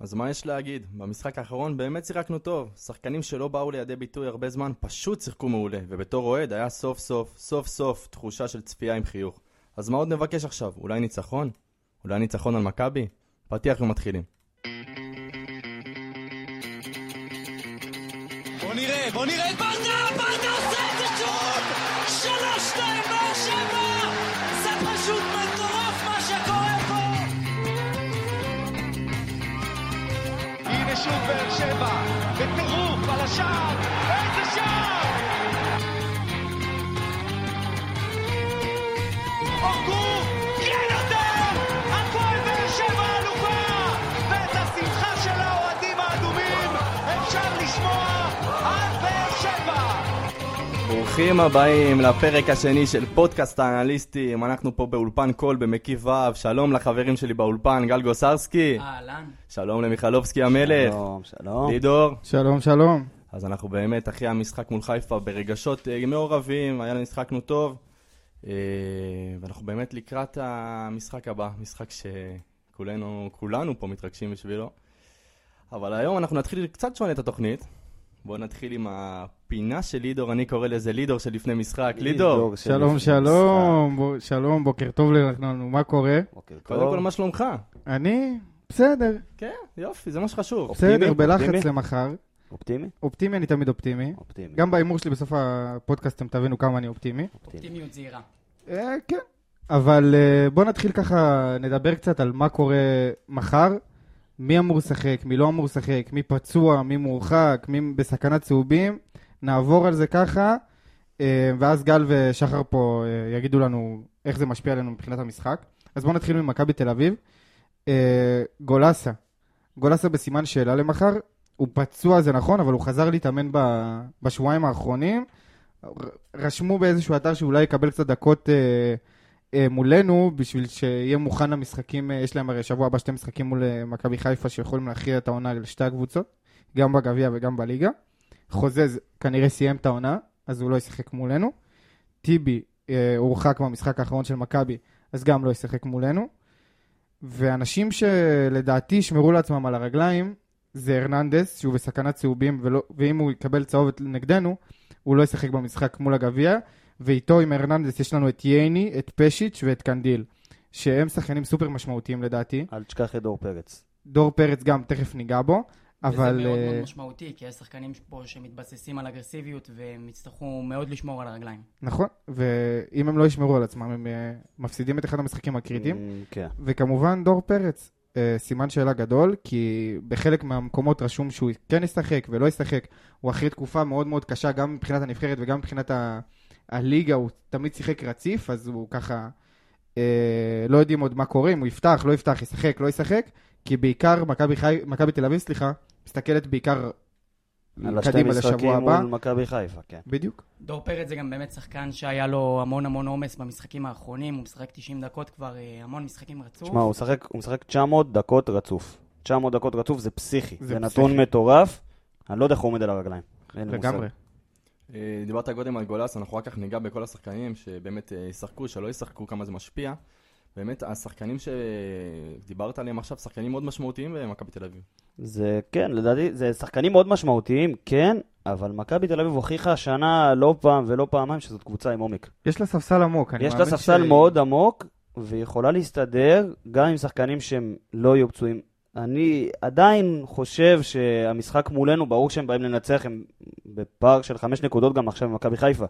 אז מה יש להגיד? במשחק האחרון באמת שיחקנו טוב. שחקנים שלא באו לידי ביטוי הרבה זמן פשוט שיחקו מעולה, ובתור אוהד היה סוף סוף, סוף סוף, תחושה של צפייה עם חיוך. אז מה עוד נבקש עכשיו? אולי ניצחון? אולי ניצחון על מכבי? פתיח ומתחילים. בוא נראה, בוא נראה את ברדה! ברדה עושה את זה שוב! שלוש, שתיים, באר שבע! אורגו, כן! הפועל באר שבע אלופה! ואת השמחה של האוהדים האדומים אפשר לשמוע באר שבע! ברוכים הבאים לפרק השני של פודקאסט האנליסטים. אנחנו פה באולפן קול במקיף ו'. שלום לחברים שלי באולפן, גל גוסרסקי. אהלן. שלום למיכלובסקי המלך. שלום, שלום. לידור. שלום, שלום. אז אנחנו באמת אחרי המשחק מול חיפה ברגשות אה, מעורבים, היה לנו משחקנו טוב. אה, ואנחנו באמת לקראת המשחק הבא, משחק שכולנו כולנו פה מתרגשים בשבילו. אבל היום אנחנו נתחיל קצת שונה את התוכנית. בואו נתחיל עם הפינה של לידור, אני קורא לזה לידור של לפני משחק. לידור, של שלום, שלום. בו- שלום, בוקר טוב לנו, מה קורה? בוקר קודם טוב. כל מה שלומך? אני בסדר, כן, יופי, זה מה שחשוב. בסדר, בלחץ? למחר. אופטימי? אופטימי, אני תמיד אופטימי. אופטימי. גם בהימור שלי בסוף הפודקאסט אתם תבינו כמה אני אופטימי. אופטימיות זהירה. אה, כן. אבל אה, בוא נתחיל ככה, נדבר קצת על מה קורה מחר. מי אמור לשחק, מי לא אמור לשחק, מי פצוע, מי מורחק, מי בסכנת צהובים. נעבור על זה ככה, אה, ואז גל ושחר פה אה, יגידו לנו איך זה משפיע עלינו מבחינת המשחק. אז בואו נתחיל ממכבי תל אביב. אה, גולסה. גולסה בסימן שאלה למחר. הוא פצוע, זה נכון, אבל הוא חזר להתאמן ב- בשבועיים האחרונים. רשמו באיזשהו אתר שאולי יקבל קצת דקות אה, אה, מולנו, בשביל שיהיה מוכן למשחקים, אה, יש להם הרי שבוע הבא שתי משחקים מול אה, מכבי חיפה שיכולים להכריע את העונה לשתי הקבוצות, גם בגביע וגם בליגה. חוזז כנראה סיים את העונה, אז הוא לא ישחק מולנו. טיבי אה, הורחק במשחק האחרון של מכבי, אז גם לא ישחק מולנו. ואנשים שלדעתי ישמרו לעצמם על הרגליים, זה הרננדס, שהוא בסכנת צהובים, ולא, ואם הוא יקבל צהובת נגדנו, הוא לא ישחק במשחק מול הגביע, ואיתו עם הרננדס יש לנו את ייני, את פשיץ' ואת קנדיל, שהם שחקנים סופר משמעותיים לדעתי. אל תשכח את דור פרץ. דור פרץ גם, תכף ניגע בו, אבל... וזה מאוד אה, מאוד משמעותי, כי יש שחקנים פה שמתבססים על אגרסיביות, והם יצטרכו מאוד לשמור על הרגליים. נכון, ואם הם לא ישמרו על עצמם, הם אה, מפסידים את אחד המשחקים הקריטיים. Mm, כן. וכמובן דור פרץ, אה, סימן שאלה גדול, כי בחלק מהמקומות רשום שהוא כן ישחק ולא ישחק. הוא אחרי תקופה מאוד מאוד קשה, גם מבחינת הנבחרת וגם מבחינת ה- הליגה, הוא תמיד שיחק רציף, אז הוא ככה, אה, לא יודעים עוד מה קורה, אם הוא יפתח, לא יפתח, ישחק, לא ישחק, כי בעיקר מכבי תל אביב, סליחה, מסתכלת בעיקר קדימה לשבוע משחקים הבא. מול מכבי חיפה, כן. בדיוק. דור פרץ זה גם באמת שחקן שהיה לו המון המון עומס במשחקים האחרונים, הוא משחק 90 דקות כבר, אה, המון משחקים רצוף. תשמע, הוא משחק- הוא משחק 900 דקות רצוף. 900 דקות רצוף זה פסיכי. זה זה פסיכי. נתון מטורף. אני לא יודע איך הוא עומד על הרגליים. לגמרי. אה, דיברת קודם על גולס, אנחנו רק כך ניגע בכל השחקנים שבאמת אה, ישחקו, שלא ישחקו, כמה זה משפיע. באמת, השחקנים שדיברת עליהם עכשיו, שחקנים מאוד משמעותיים במכבי תל אביב. זה כן, לדעתי, זה שחקנים מאוד משמעותיים, כן, אבל מכבי תל אביב הוכיחה השנה לא פעם ולא פעמיים שזאת קבוצה עם עומק. יש לה ספסל עמוק, אני יש לה מאמין ספסל ש- מאוד עמוק, והיא יכולה להסתדר גם עם שחקנים שהם לא יהיו פצועים. אני עדיין חושב שהמשחק מולנו, ברור שהם באים לנצח, הם בפער של חמש נקודות גם עכשיו במכבי חיפה.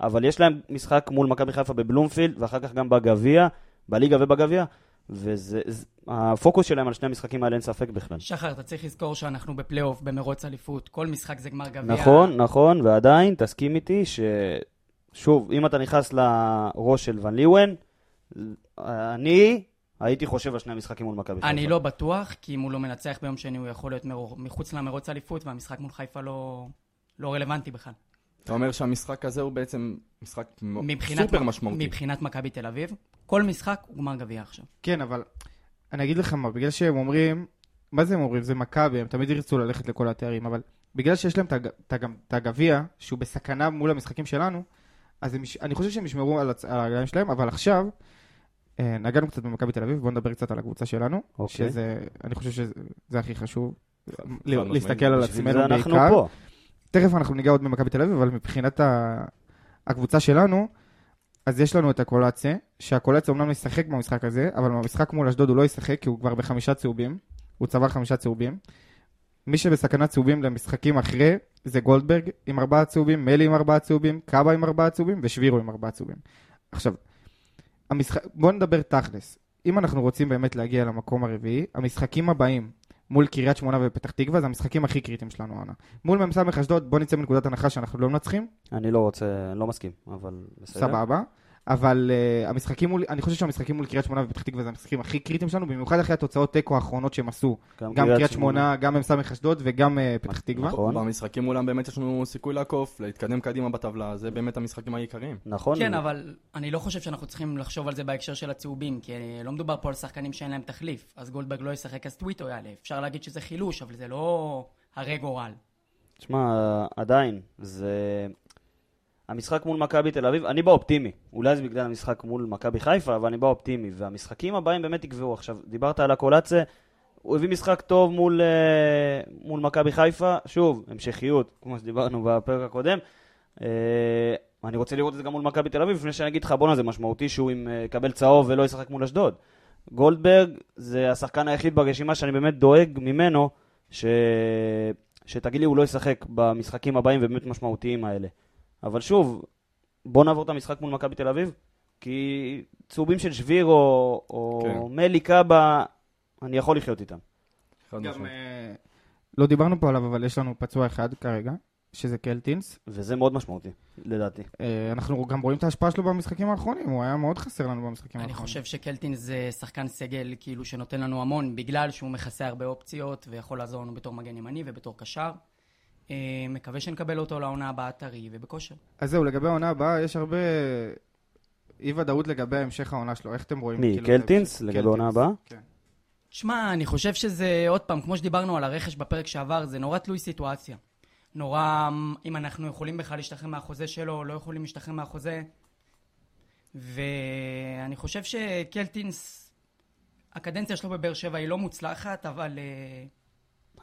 אבל יש להם משחק מול מכבי חיפה בבלומפילד, ואחר כך גם בגביע, בליגה ובגביע, והפוקוס שלהם על שני המשחקים האלה אין ספק בכלל. שחר, אתה צריך לזכור שאנחנו בפלייאוף, במרוץ אליפות, כל משחק זה גמר גביע. נכון, נכון, ועדיין, תסכים איתי ששוב, אם אתה נכנס לראש של ון ליוון, אני הייתי חושב על שני המשחקים מול מכבי חיפה. אני לא בטוח, כי אם הוא לא מנצח ביום שני, הוא יכול להיות מחוץ למרוץ אליפות, והמשחק מול חיפה לא, לא רלוונטי בכלל. אתה אומר שהמשחק הזה הוא בעצם משחק סופר משמעותי. מבחינת מכבי תל אביב, כל משחק הוא גמר גביע עכשיו. כן, אבל אני אגיד לך מה, בגלל שהם אומרים, מה זה הם אומרים? זה מכבי, הם תמיד ירצו ללכת לכל התארים, אבל בגלל שיש להם את הג- את הג- את הגביע, שהוא בסכנה מול המשחקים שלנו, אז הם, אני חושב שהם ישמרו על הצ- על הרגליים שלהם, אבל עכשיו, אה, נגענו קצת במכבי תל אביב, בואו נדבר קצת על הקבוצה שלנו, אוקיי. שזה, אני חושב שזה הכי חשוב. להסתכל על בשביל עצמנו זה אנחנו בעיקר. תכף אנחנו ניגע עוד במכבי תל אביב, אבל מבחינת ה... הקבוצה שלנו, אז יש לנו את הקולציה, שהקולציה אומנם ישחק במשחק הזה, אבל במשחק מול אשדוד הוא לא ישחק, כי הוא כבר בחמישה צהובים, הוא צבר חמישה צהובים. מי שבסכנת צהובים למשחקים אחרי, זה גולדברג עם ארבעה צהובים, מלי עם ארבעה צהובים, קאבה עם ארבעה צהובים ושבירו עם ארבעה צהובים. עכשיו, המשחק... בואו נדבר תכלס. אם אנחנו רוצים באמת להגיע למקום הרביעי, המשחקים הבאים מול קריית שמונה ופתח תקווה זה המשחקים הכי קריטיים שלנו העונה. מול מ"ס אשדוד, בואו נצא מנקודת הנחה שאנחנו לא מנצחים, אני לא רוצה, לא מסכים, אבל בסדר. סבבה. אבל uh, המשחקים מול, אני חושב שהמשחקים מול קריית שמונה ופתח תקווה זה המשחקים הכי קריטיים שלנו, במיוחד אחרי התוצאות תיקו האחרונות שהם עשו. גם קריית שמונה, גם מ"ס אשדוד וגם uh, פתח תקווה. נכון. במשחקים מולם באמת יש לנו סיכוי לעקוף, להתקדם קדימה בטבלה, זה באמת המשחקים העיקריים. נכון. כן, אבל אני לא חושב שאנחנו צריכים לחשוב על זה בהקשר של הצהובים, כי לא מדובר פה על שחקנים שאין להם תחליף. אז גולדברג לא ישחק, אז טוויטו יעלה. אפשר להגיד שזה חילוש, אבל זה לא הרי גורל. תשמע, עדיין, זה... המשחק מול מכבי תל אביב, אני באופטימי. אולי זה בגלל המשחק מול מכבי חיפה, אבל אני באופטימי. והמשחקים הבאים באמת יקבעו. עכשיו, דיברת על הקולציה, הוא הביא משחק טוב מול, אה, מול מכבי חיפה. שוב, המשכיות, כמו שדיברנו בפרק הקודם. אה, אני רוצה לראות את זה גם מול מכבי תל אביב, לפני שאני אגיד לך, בואנה, זה משמעותי שהוא עם, אה, יקבל צהוב ולא ישחק מול אשדוד. גולדברג זה השחקן היחיד ברשימה שאני באמת דואג ממנו, ש... שתגיד לי, הוא לא ישחק במשחקים הבאים ובאמת משמעותיים האלה. אבל שוב, בוא נעבור את המשחק מול מכבי תל אביב, כי צהובים של שביר או, או כן. מלי קאבה, אני יכול לחיות איתם. גם. אה, לא דיברנו פה עליו, אבל יש לנו פצוע אחד כרגע, שזה קלטינס. וזה מאוד משמעותי, לדעתי. אה, אנחנו גם רואים את ההשפעה שלו במשחקים האחרונים, הוא היה מאוד חסר לנו במשחקים אני האחרונים. חושב שקלטין זה שחקן סגל כאילו שנותן לנו המון, בגלל שהוא מכסה הרבה אופציות ויכול לעזור לנו בתור מגן ימני ובתור קשר. אה, מקווה שנקבל אותו לעונה הבאה טרי ובכושר. אז זהו, לגבי העונה הבאה, יש הרבה אי ודאות לגבי המשך העונה שלו, איך אתם רואים? מי, כאילו, קלטינס? לגבי קלטינס, העונה הבאה? כן. תשמע, אני חושב שזה, עוד פעם, כמו שדיברנו על הרכש בפרק שעבר, זה נורא תלוי סיטואציה. נורא, אם אנחנו יכולים בכלל להשתחרר מהחוזה שלו, או לא יכולים להשתחרר מהחוזה. ואני חושב שקלטינס, הקדנציה שלו בבאר שבע היא לא מוצלחת, אבל אה,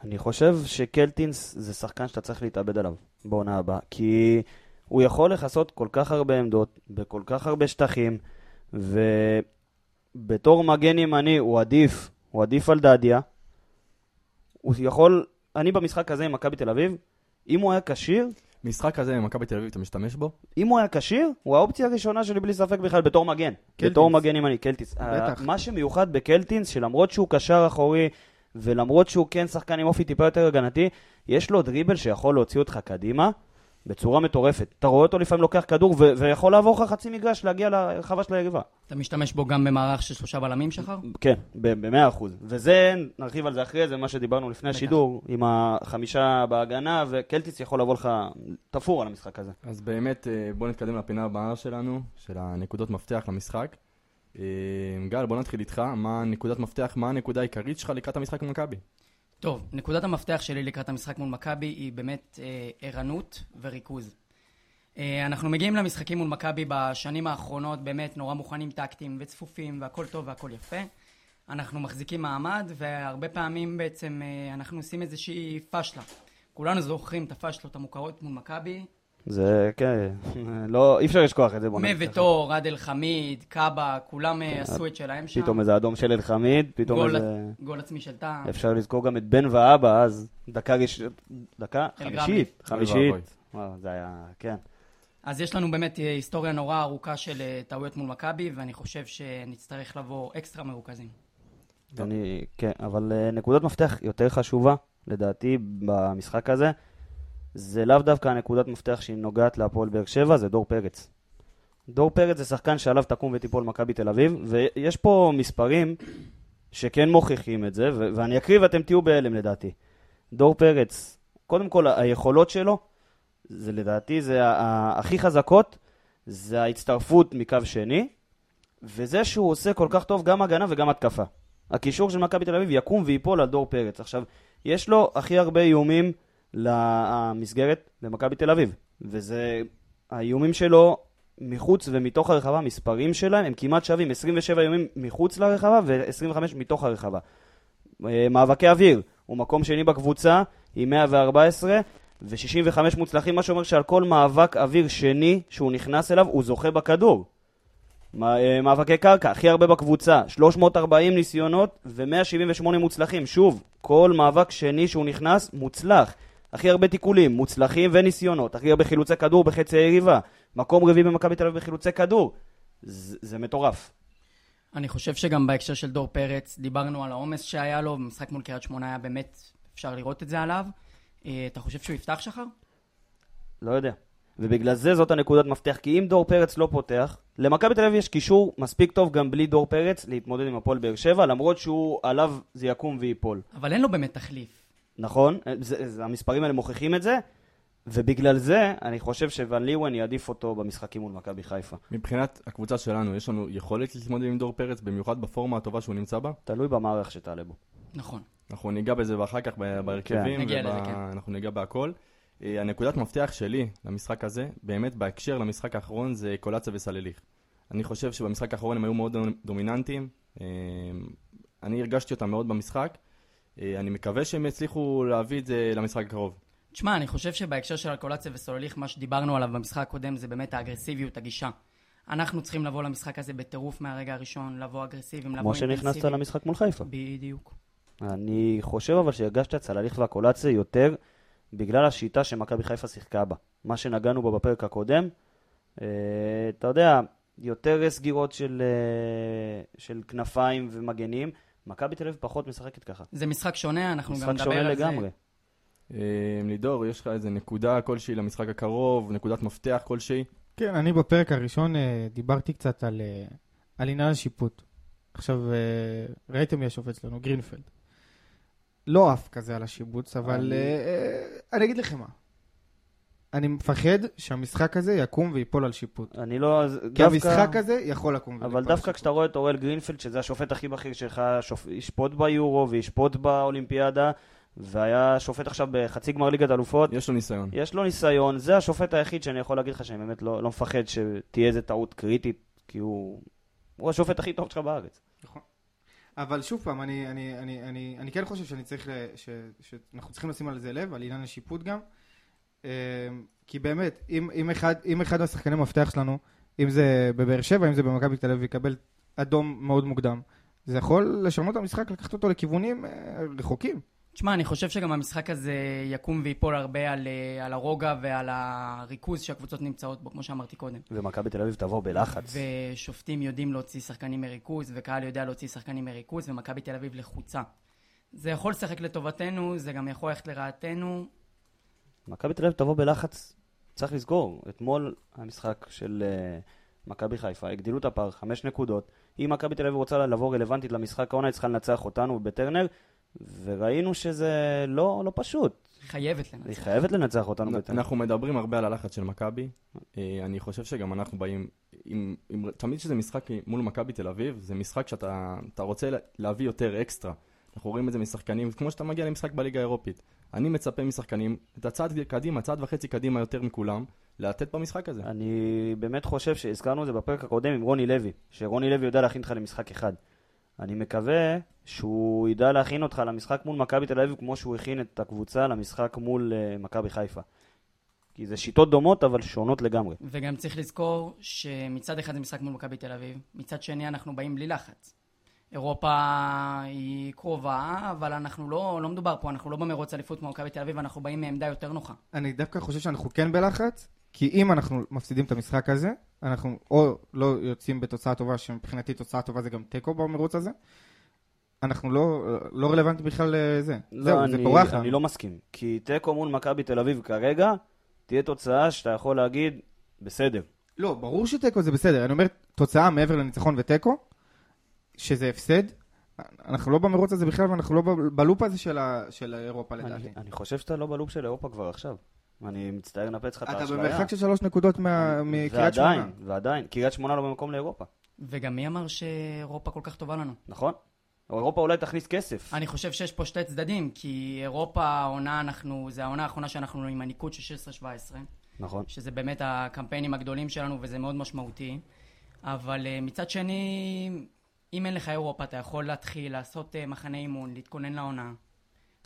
אני חושב שקלטינס זה שחקן שאתה צריך להתאבד עליו בעונה הבאה, כי הוא יכול לכסות כל כך הרבה עמדות, בכל כך הרבה שטחים, ובתור מגן ימני הוא עדיף, הוא עדיף על דדיה. הוא יכול, אני במשחק הזה עם מכבי תל אביב, אם הוא היה כשיר, משחק כזה במכבי תל אביב, אתה משתמש בו? אם הוא היה כשיר, הוא האופציה הראשונה שלי בלי ספק בכלל בתור מגן. קלטינס. בתור מגן ימני, קלטינס. בטח. מה שמיוחד בקלטינס, שלמרות שהוא קשר אחורי, ולמרות שהוא כן שחקן עם אופי טיפה יותר הגנתי, יש לו דריבל שיכול להוציא אותך קדימה בצורה מטורפת. אתה רואה אותו לפעמים לוקח כדור ו- ויכול לעבור לך חצי מגרש להגיע לרחבה של היריבה. אתה משתמש בו גם במערך של שלושה בלמים, שחר? כן, במאה אחוז. וזה, נרחיב על זה אחרי זה, מה שדיברנו לפני השידור, עם החמישה בהגנה, וקלטיס יכול לבוא לך תפור על המשחק הזה. אז באמת, אה, בואו נתקדם לפינה הבאה שלנו, של הנקודות מפתח למשחק. אה, גל, בוא נתחיל איתך. מה נקודת מפתח, מה הנקודה העיקרית שלך לקראת המשחק עם מכבי? טוב, נקודת המפתח שלי לקראת המשחק מול מכבי היא באמת אה, ערנות וריכוז. אה, אנחנו מגיעים למשחקים מול מכבי בשנים האחרונות באמת נורא מוכנים טקטיים וצפופים והכל טוב והכל יפה. אנחנו מחזיקים מעמד והרבה פעמים בעצם אה, אנחנו עושים איזושהי פשלה. כולנו זוכרים את הפשלות המוכרות מול מכבי. זה, כן, לא, אי אפשר לשכוח את זה, ככה. ותור, עד אל חמיד, קאבה, כולם אה, עשו את שלהם שם. פתאום איזה אדום של אלחמיד, פתאום גול- איזה... גול עצמי של טעם. אפשר לזכור גם את בן ואבא, אז דקה ראש... דקה? חמישית. חמישית. זה היה, כן. אז יש לנו באמת אה, היסטוריה נורא ארוכה של אה, טעויות מול מכבי, ואני חושב שנצטרך לבוא אקסטרה מרוכזים. אני, כן, אבל נקודת מפתח יותר חשובה, לדעתי, במשחק הזה, זה לאו דווקא הנקודת מפתח שהיא נוגעת להפועל באר שבע, זה דור פרץ. דור פרץ זה שחקן שעליו תקום ותיפול מכבי תל אביב, ויש פה מספרים שכן מוכיחים את זה, ו- ואני אקריא ואתם תהיו בהלם לדעתי. דור פרץ, קודם כל היכולות שלו, זה לדעתי, זה הכי חזקות, זה ההצטרפות מקו שני, וזה שהוא עושה כל כך טוב גם הגנה וגם התקפה. הקישור של מכבי תל אביב יקום ויפול על דור פרץ. עכשיו, יש לו הכי הרבה איומים למסגרת במכבי תל אביב, וזה, האיומים שלו מחוץ ומתוך הרחבה, המספרים שלהם הם כמעט שווים, 27 איומים מחוץ לרחבה ו-25 מתוך הרחבה. אה, מאבקי אוויר, הוא מקום שני בקבוצה עם 114 ו-65 מוצלחים, מה שאומר שעל כל מאבק אוויר שני שהוא נכנס אליו, הוא זוכה בכדור. אה, מאבקי קרקע, הכי הרבה בקבוצה, 340 ניסיונות ו-178 מוצלחים. שוב, כל מאבק שני שהוא נכנס, מוצלח. הכי הרבה תיקולים, מוצלחים וניסיונות. הכי הרבה חילוצי כדור בחצי היריבה. מקום רביעי במכבי תל אביב בחילוצי כדור. זה, זה מטורף. אני חושב שגם בהקשר של דור פרץ, דיברנו על העומס שהיה לו, במשחק מול קריית שמונה היה באמת, אפשר לראות את זה עליו. אה, אתה חושב שהוא יפתח שחר? לא יודע. ובגלל זה זאת הנקודת מפתח, כי אם דור פרץ לא פותח, למכבי תל אביב יש קישור מספיק טוב גם בלי דור פרץ להתמודד עם הפועל באר שבע, למרות שהוא עליו זה יקום וייפול. אבל אין לו באמת תחליף. נכון? זה, זה, המספרים האלה מוכיחים את זה, ובגלל זה אני חושב שוון ליוון יעדיף אותו במשחקים מול מכבי חיפה. מבחינת הקבוצה שלנו, יש לנו יכולת להתמודד עם דור פרץ, במיוחד בפורמה הטובה שהוא נמצא בה. תלוי במערך שתעלה בו. נכון. אנחנו ניגע בזה אחר כך ב- בהרכבים, נגיע וב- לזה, כן. אנחנו ניגע בהכל. אה, הנקודת מפתח שלי למשחק הזה, באמת בהקשר למשחק האחרון, זה קולציה וסלליך. אני חושב שבמשחק האחרון הם היו מאוד דומיננטיים. אה, אני הרגשתי אותם מאוד במשחק. אה, אני מקווה שהם יצליחו להביא את זה למשחק הקרוב. תשמע, אני חושב שבהקשר של אלקולציה וסולליך, מה שדיברנו עליו במשחק הקודם זה באמת האגרסיביות, הגישה. אנחנו צריכים לבוא למשחק הזה בטירוף מהרגע הראשון, לבוא אגרסיביים, לבוא כמו שנכנסת. למשחק מול חיפה. בדיוק. אני חושב אבל שהרגשת את צלליך והקולציה יותר בגלל השיטה שמכבי חיפה שיחקה בה. מה שנגענו בו בפרק הקודם, אה, אתה יודע, יותר סגירות של, אה, של כנפיים ומגנים. מכבי תל אביב פחות משחקת ככה. זה משחק שונה, אנחנו גם משחק נדבר שונה על זה. לגמרי. אה, לידור, יש לך איזה נקודה כלשהי למשחק הקרוב, נקודת מפתח כלשהי? כן, אני בפרק הראשון אה, דיברתי קצת על, אה, על עניין השיפוט. עכשיו, ראיתם מי השופט שלנו, גרינפלד. לא עף כזה על השיבוץ, אבל אני- אני אגיד לכם מה. אני מפחד שהמשחק הזה יקום ויפול על שיפוט. אני לא... כי דווקא- המשחק הזה יכול לקום ויפול אבל על דווקא שיפוט. כשאתה רואה את אוראל גרינפלד, שזה השופט הכי בכיר שלך, שופ... ישפוט ביורו וישפוט באולימפיאדה, והיה שופט עכשיו בחצי גמר ליגת אלופות, יש לו ניסיון. יש לו ניסיון, זה השופט היחיד שאני יכול להגיד לך שאני באמת לא, לא מפחד שתהיה איזה טעות קריטית, כי הוא, הוא השופט הכי טוב שלך בארץ. אבל שוב פעם, אני, אני, אני, אני, אני כן חושב שאני צריך, ל- ש, שאנחנו צריכים לשים על זה לב, על עניין השיפוט גם. אה, כי באמת, אם, אם, אחד, אם אחד מהשחקני מפתח שלנו, אם זה בבאר שבע, אם זה במכבי תל אביב, יקבל אדום מאוד מוקדם, זה יכול לשנות את המשחק, לקחת אותו לכיוונים אה, רחוקים. תשמע, אני חושב שגם המשחק הזה יקום ויפול הרבה על, אה, על הרוגע ועל הריכוז שהקבוצות נמצאות בו, כמו שאמרתי קודם. ומכבי תל אביב תבוא בלחץ. ושופטים יודעים להוציא שחקנים מריכוז, וקהל יודע להוציא שחקנים מריכוז, ומכבי תל אביב לחוצה. זה יכול לשחק לטובתנו, זה גם יכול ללכת לרעתנו. מכבי תל אביב תבוא בלחץ, צריך לסגור. אתמול המשחק של אה, מכבי חיפה, הגדילו את הפער, חמש נקודות. אם מכבי תל אביב רוצה לבוא רלוונטית למשחק העונה, היא צריכה לנצח אותנו בטרנר, וראינו שזה לא, לא פשוט. חייבת היא לנצח. חייבת לנצח אותנו בטרנר. אנחנו מדברים הרבה על הלחץ של מכבי. אה, אני חושב שגם אנחנו באים, עם, עם, תמיד כשזה משחק מול מכבי תל אביב, זה משחק שאתה אתה רוצה לה- להביא יותר אקסטרה. אנחנו רואים את זה משחקנים, כמו שאתה מגיע למשחק בליגה האירופית. אני מצפה משחקנים, את הצעד קדימה, צעד וחצי קדימה יותר מכולם, לתת במשחק הזה. אני באמת חושב שהזכרנו את זה בפרק הקודם עם רוני לוי, שרוני לוי יודע להכין אותך למשחק אחד. אני מקווה שהוא ידע להכין אותך למשחק מול מכבי תל אביב כמו שהוא הכין את הקבוצה למשחק מול uh, מכבי חיפה. כי זה שיטות דומות אבל שונות לגמרי. וגם צריך לזכור שמצד אחד זה משחק מול מכבי תל אביב, מצד שני אנחנו באים בלי לחץ. אירופה היא קרובה, אבל אנחנו לא, לא מדובר פה, אנחנו לא במרוץ אליפות כמו מכבי תל אביב, אנחנו באים מעמדה יותר נוחה. אני דווקא חושב שאנחנו כן בלחץ, כי אם אנחנו מפסידים את המשחק הזה, אנחנו או לא יוצאים בתוצאה טובה, שמבחינתי תוצאה טובה זה גם תיקו במרוץ הזה, אנחנו לא, לא רלוונטי בכלל לזה. זהו, אני, זה פורח לנו. אני לא מסכים. כי תיקו מול מכבי תל אביב כרגע, תהיה תוצאה שאתה יכול להגיד, בסדר. לא, ברור שתיקו זה בסדר. אני אומר, תוצאה מעבר לניצחון ותיקו, שזה הפסד, אנחנו לא במרוץ הזה בכלל, ואנחנו לא בלופ הזה של, ה, של אירופה לדעתי. אני, אני חושב שאתה לא בלופ של אירופה כבר עכשיו. אני מצטער לנפץ לך את אתה האשליה. במרחק של שלוש נקודות מה- מקריית שמונה. ועדיין, ועדיין, קריית שמונה לא במקום לאירופה, וגם מי אמר שאירופה כל כך טובה לנו? נכון? אירופה אולי תכניס כסף. אני חושב שיש פה שתי צדדים, כי אירופה העונה אנחנו, זה העונה האחרונה שאנחנו עם הניקוד של 16-17. נכון. שזה באמת הקמפיינים הגדולים שלנו וזה מאוד משמעותי. אבל אה, מצד שני, אם אין לך אירופה, אתה יכול להתחיל לעשות אה, מחנה אימון, להתכונן לעונה,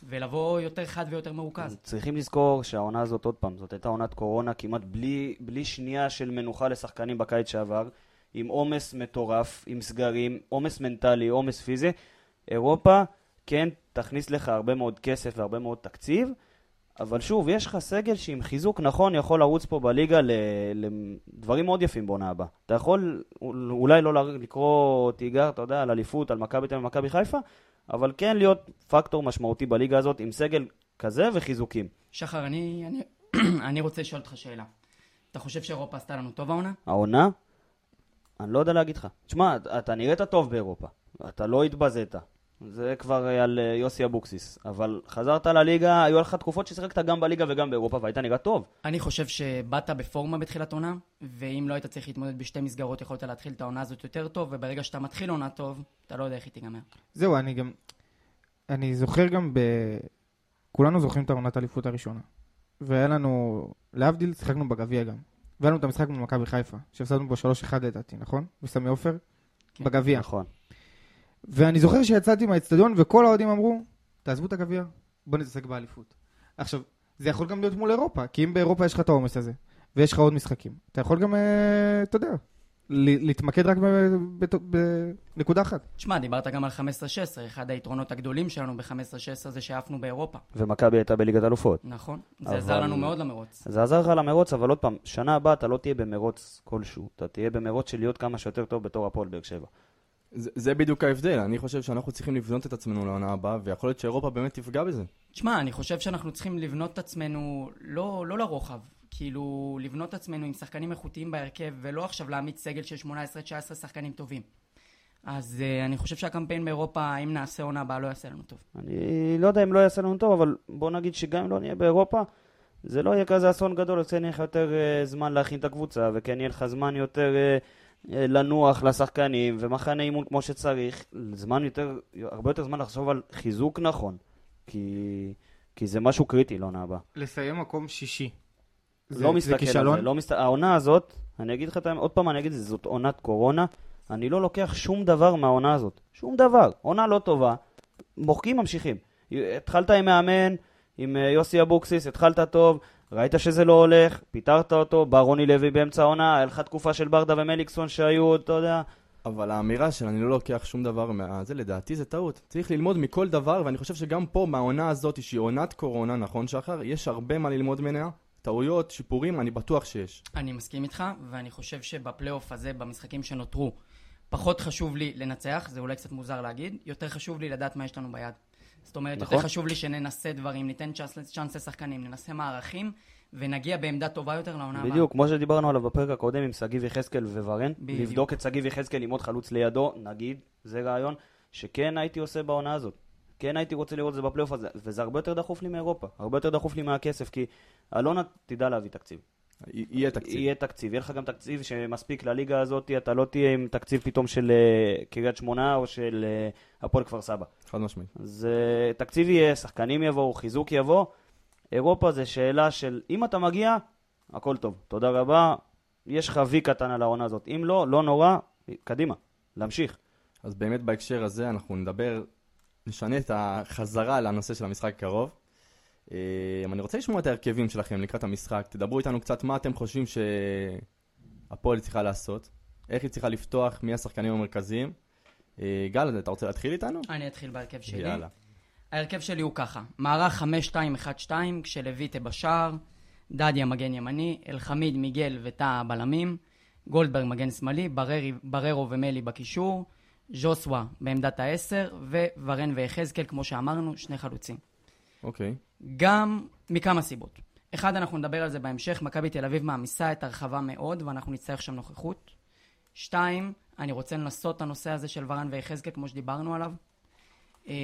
ולבוא יותר חד ויותר מרוכז. צריכים לזכור שהעונה הזאת, עוד פעם, זאת הייתה עונת קורונה כמעט בלי, בלי שנייה של מנוחה לשחקנים בקיץ שעבר, עם עומס מטורף, עם סגרים, עומס מנטלי, עומס פיזי. אירופה כן תכניס לך הרבה מאוד כסף והרבה מאוד תקציב, אבל שוב, יש לך סגל שעם חיזוק נכון יכול לרוץ פה בליגה לדברים מאוד יפים בעונה הבאה. אתה יכול אולי לא לקרוא תיגר, אתה יודע, על אליפות, על מכבי תל אביב ומכבי חיפה, אבל כן להיות פקטור משמעותי בליגה הזאת עם סגל כזה וחיזוקים. שחר, אני, אני, אני רוצה לשאול אותך שאלה. אתה חושב שאירופה עשתה לנו טוב העונה? העונה, אני לא יודע להגיד לך. תשמע, אתה נראית טוב באירופה, אתה לא התבזית. זה כבר אה, על אה, יוסי אבוקסיס. אבל חזרת לליגה, היו לך תקופות ששיחקת גם בליגה וגם באירופה, והיית נראה טוב. אני חושב שבאת בפורמה בתחילת עונה, ואם לא היית צריך להתמודד בשתי מסגרות, יכולת להתחיל את העונה הזאת יותר טוב, וברגע שאתה מתחיל עונה טוב, אתה לא יודע איך היא תיגמר. זהו, אני גם... אני זוכר גם ב... כולנו זוכרים את העונת האליפות הראשונה. והיה לנו... להבדיל, שיחקנו בגביע גם. והיה לנו את המשחק מול מכבי חיפה, שהפסדנו בו 3-1 לדעתי, נכון? בסמי עופר? כן. בגביע. נכון. ואני זוכר שיצאתי מהאצטדיון וכל האוהדים אמרו, תעזבו את הגביע, בוא נתעסק באליפות. עכשיו, זה יכול גם להיות מול אירופה, כי אם באירופה יש לך את העומס הזה, ויש לך עוד משחקים, אתה יכול גם, אה, אתה יודע, להתמקד רק בנקודה אחת. תשמע, דיברת גם על 15-16, אחד היתרונות הגדולים שלנו ב-15-16 זה שעפנו באירופה. ומכבי הייתה בליגת אלופות. נכון? זה אבל- עזר לנו מאוד למרוץ. זה עזר לך למרוץ, אבל עוד פעם, שנה הבאה אתה לא תהיה במרוץ כלשהו. אתה תהיה במרוץ של להיות כמה שיותר טוב בתור הפועל באר שבע. זה, זה בדיוק ההבדל, אני חושב שאנחנו צריכים לבנות את עצמנו לעונה הבאה, ויכול להיות שאירופה באמת תפגע בזה. תשמע, אני חושב שאנחנו צריכים לבנות את עצמנו לא, לא לרוחב. כאילו, לבנות את עצמנו עם שחקנים איכותיים בהרכב, ולא עכשיו להעמיד סגל של 18-19 שחקנים טובים. אז uh, אני חושב שהקמפיין באירופה, אם נעשה עונה הבאה, לא יעשה לנו טוב. אני לא יודע אם לא יעשה לנו טוב, אבל בוא נגיד שגם אם לא נהיה באירופה, זה לא יהיה כזה אסון גדול, אז כן יהיה לך יותר uh, זמן להכין את הקבוצה, וכן יהיה לך זמן יותר uh, uh, לנוח לשחקנים, ומחנה אימון כמו שצריך, זמן יותר, הרבה יותר זמן לחשוב על חיזוק נכון, כי, כי זה משהו קריטי לעונה הבאה. לסיים מקום שישי. זה, לא זה מסתכל על כישלון? זה, לא מסת... העונה הזאת, אני אגיד לך את האמת, עוד פעם אני אגיד את זה, זאת עונת קורונה, אני לא לוקח שום דבר מהעונה הזאת, שום דבר, עונה לא טובה, מוחקים ממשיכים. התחלת עם מאמן, עם אה, יוסי אבוקסיס, התחלת טוב, ראית שזה לא הולך, פיטרת אותו, בא רוני לוי באמצע העונה, היה לך תקופה של ברדה ומליקסון שהיו, אתה יודע, אבל האמירה של אני לא לוקח שום דבר מהזה, לדעתי זה טעות. צריך ללמוד מכל דבר, ואני חושב שגם פה, מהעונה הזאת, שהיא עונת קורונה, נכון שחר? יש הרבה מה ללמוד ממנה. טעויות, שיפורים, אני בטוח שיש. אני מסכים איתך, ואני חושב שבפלייאוף הזה, במשחקים שנותרו, פחות חשוב לי לנצח, זה אולי קצת מוזר להגיד, יותר חשוב לי לדעת מה יש לנו ביד. זאת אומרת, נכון. יותר חשוב לי שננסה דברים, ניתן צ'אנס, צ'אנס לשחקנים, ננסה מערכים, ונגיע בעמדה טובה יותר לעונה הבאה. בדיוק, כמו שדיברנו עליו בפרק הקודם עם שגיב יחזקאל וורן. לבדוק את שגיב יחזקאל עם עוד חלוץ לידו, נגיד, זה רעיון שכן הייתי עושה בעונה הזאת. כן הייתי רוצה לראות את זה בפלייאוף הזה, וזה הרבה יותר דחוף לי מאירופה, הרבה יותר דחוף לי מהכסף, כי אלונה תדע להביא תקציב. יהיה תקציב. יהיה תקציב, יהיה לך גם תקציב שמספיק לליגה הזאת, אתה לא תהיה עם תקציב פתאום של אה, קריית שמונה או של אה, הפועל כפר סבא. חד משמעית. אז תקציב יהיה, שחקנים יבואו, חיזוק יבוא. אירופה זה שאלה של אם אתה מגיע, הכל טוב, תודה רבה, יש לך וי קטן על העונה הזאת. אם לא, לא נורא, קדימה, להמשיך. אז באמת בהקשר הזה אנחנו נדבר, נשנה את החזרה לנושא של המשחק הקרוב. אה, אני רוצה לשמוע את ההרכבים שלכם לקראת המשחק. תדברו איתנו קצת מה אתם חושבים שהפועל צריכה לעשות, איך היא צריכה לפתוח, מי השחקנים המרכזיים. אה, גל, אתה רוצה להתחיל איתנו? אני אתחיל בהרכב שלי. יאללה. ההרכב שלי הוא ככה, מערך 5-2-1-2, כשלויטה בשער, דדיה מגן ימני, אלחמיד, מיגל וטאה בלמים, גולדברג מגן שמאלי, בררי, בררו ומלי בקישור, ז'וסווה בעמדת העשר, וורן ויחזקאל, כמו שאמרנו, שני חלוצים. אוקיי. גם מכמה סיבות. אחד, אנחנו נדבר על זה בהמשך, מכבי תל אביב מעמיסה את הרחבה מאוד, ואנחנו נצטרך שם נוכחות. שתיים, אני רוצה לנסות את הנושא הזה של ורן ויחזקאל, כמו שדיברנו עליו. אה,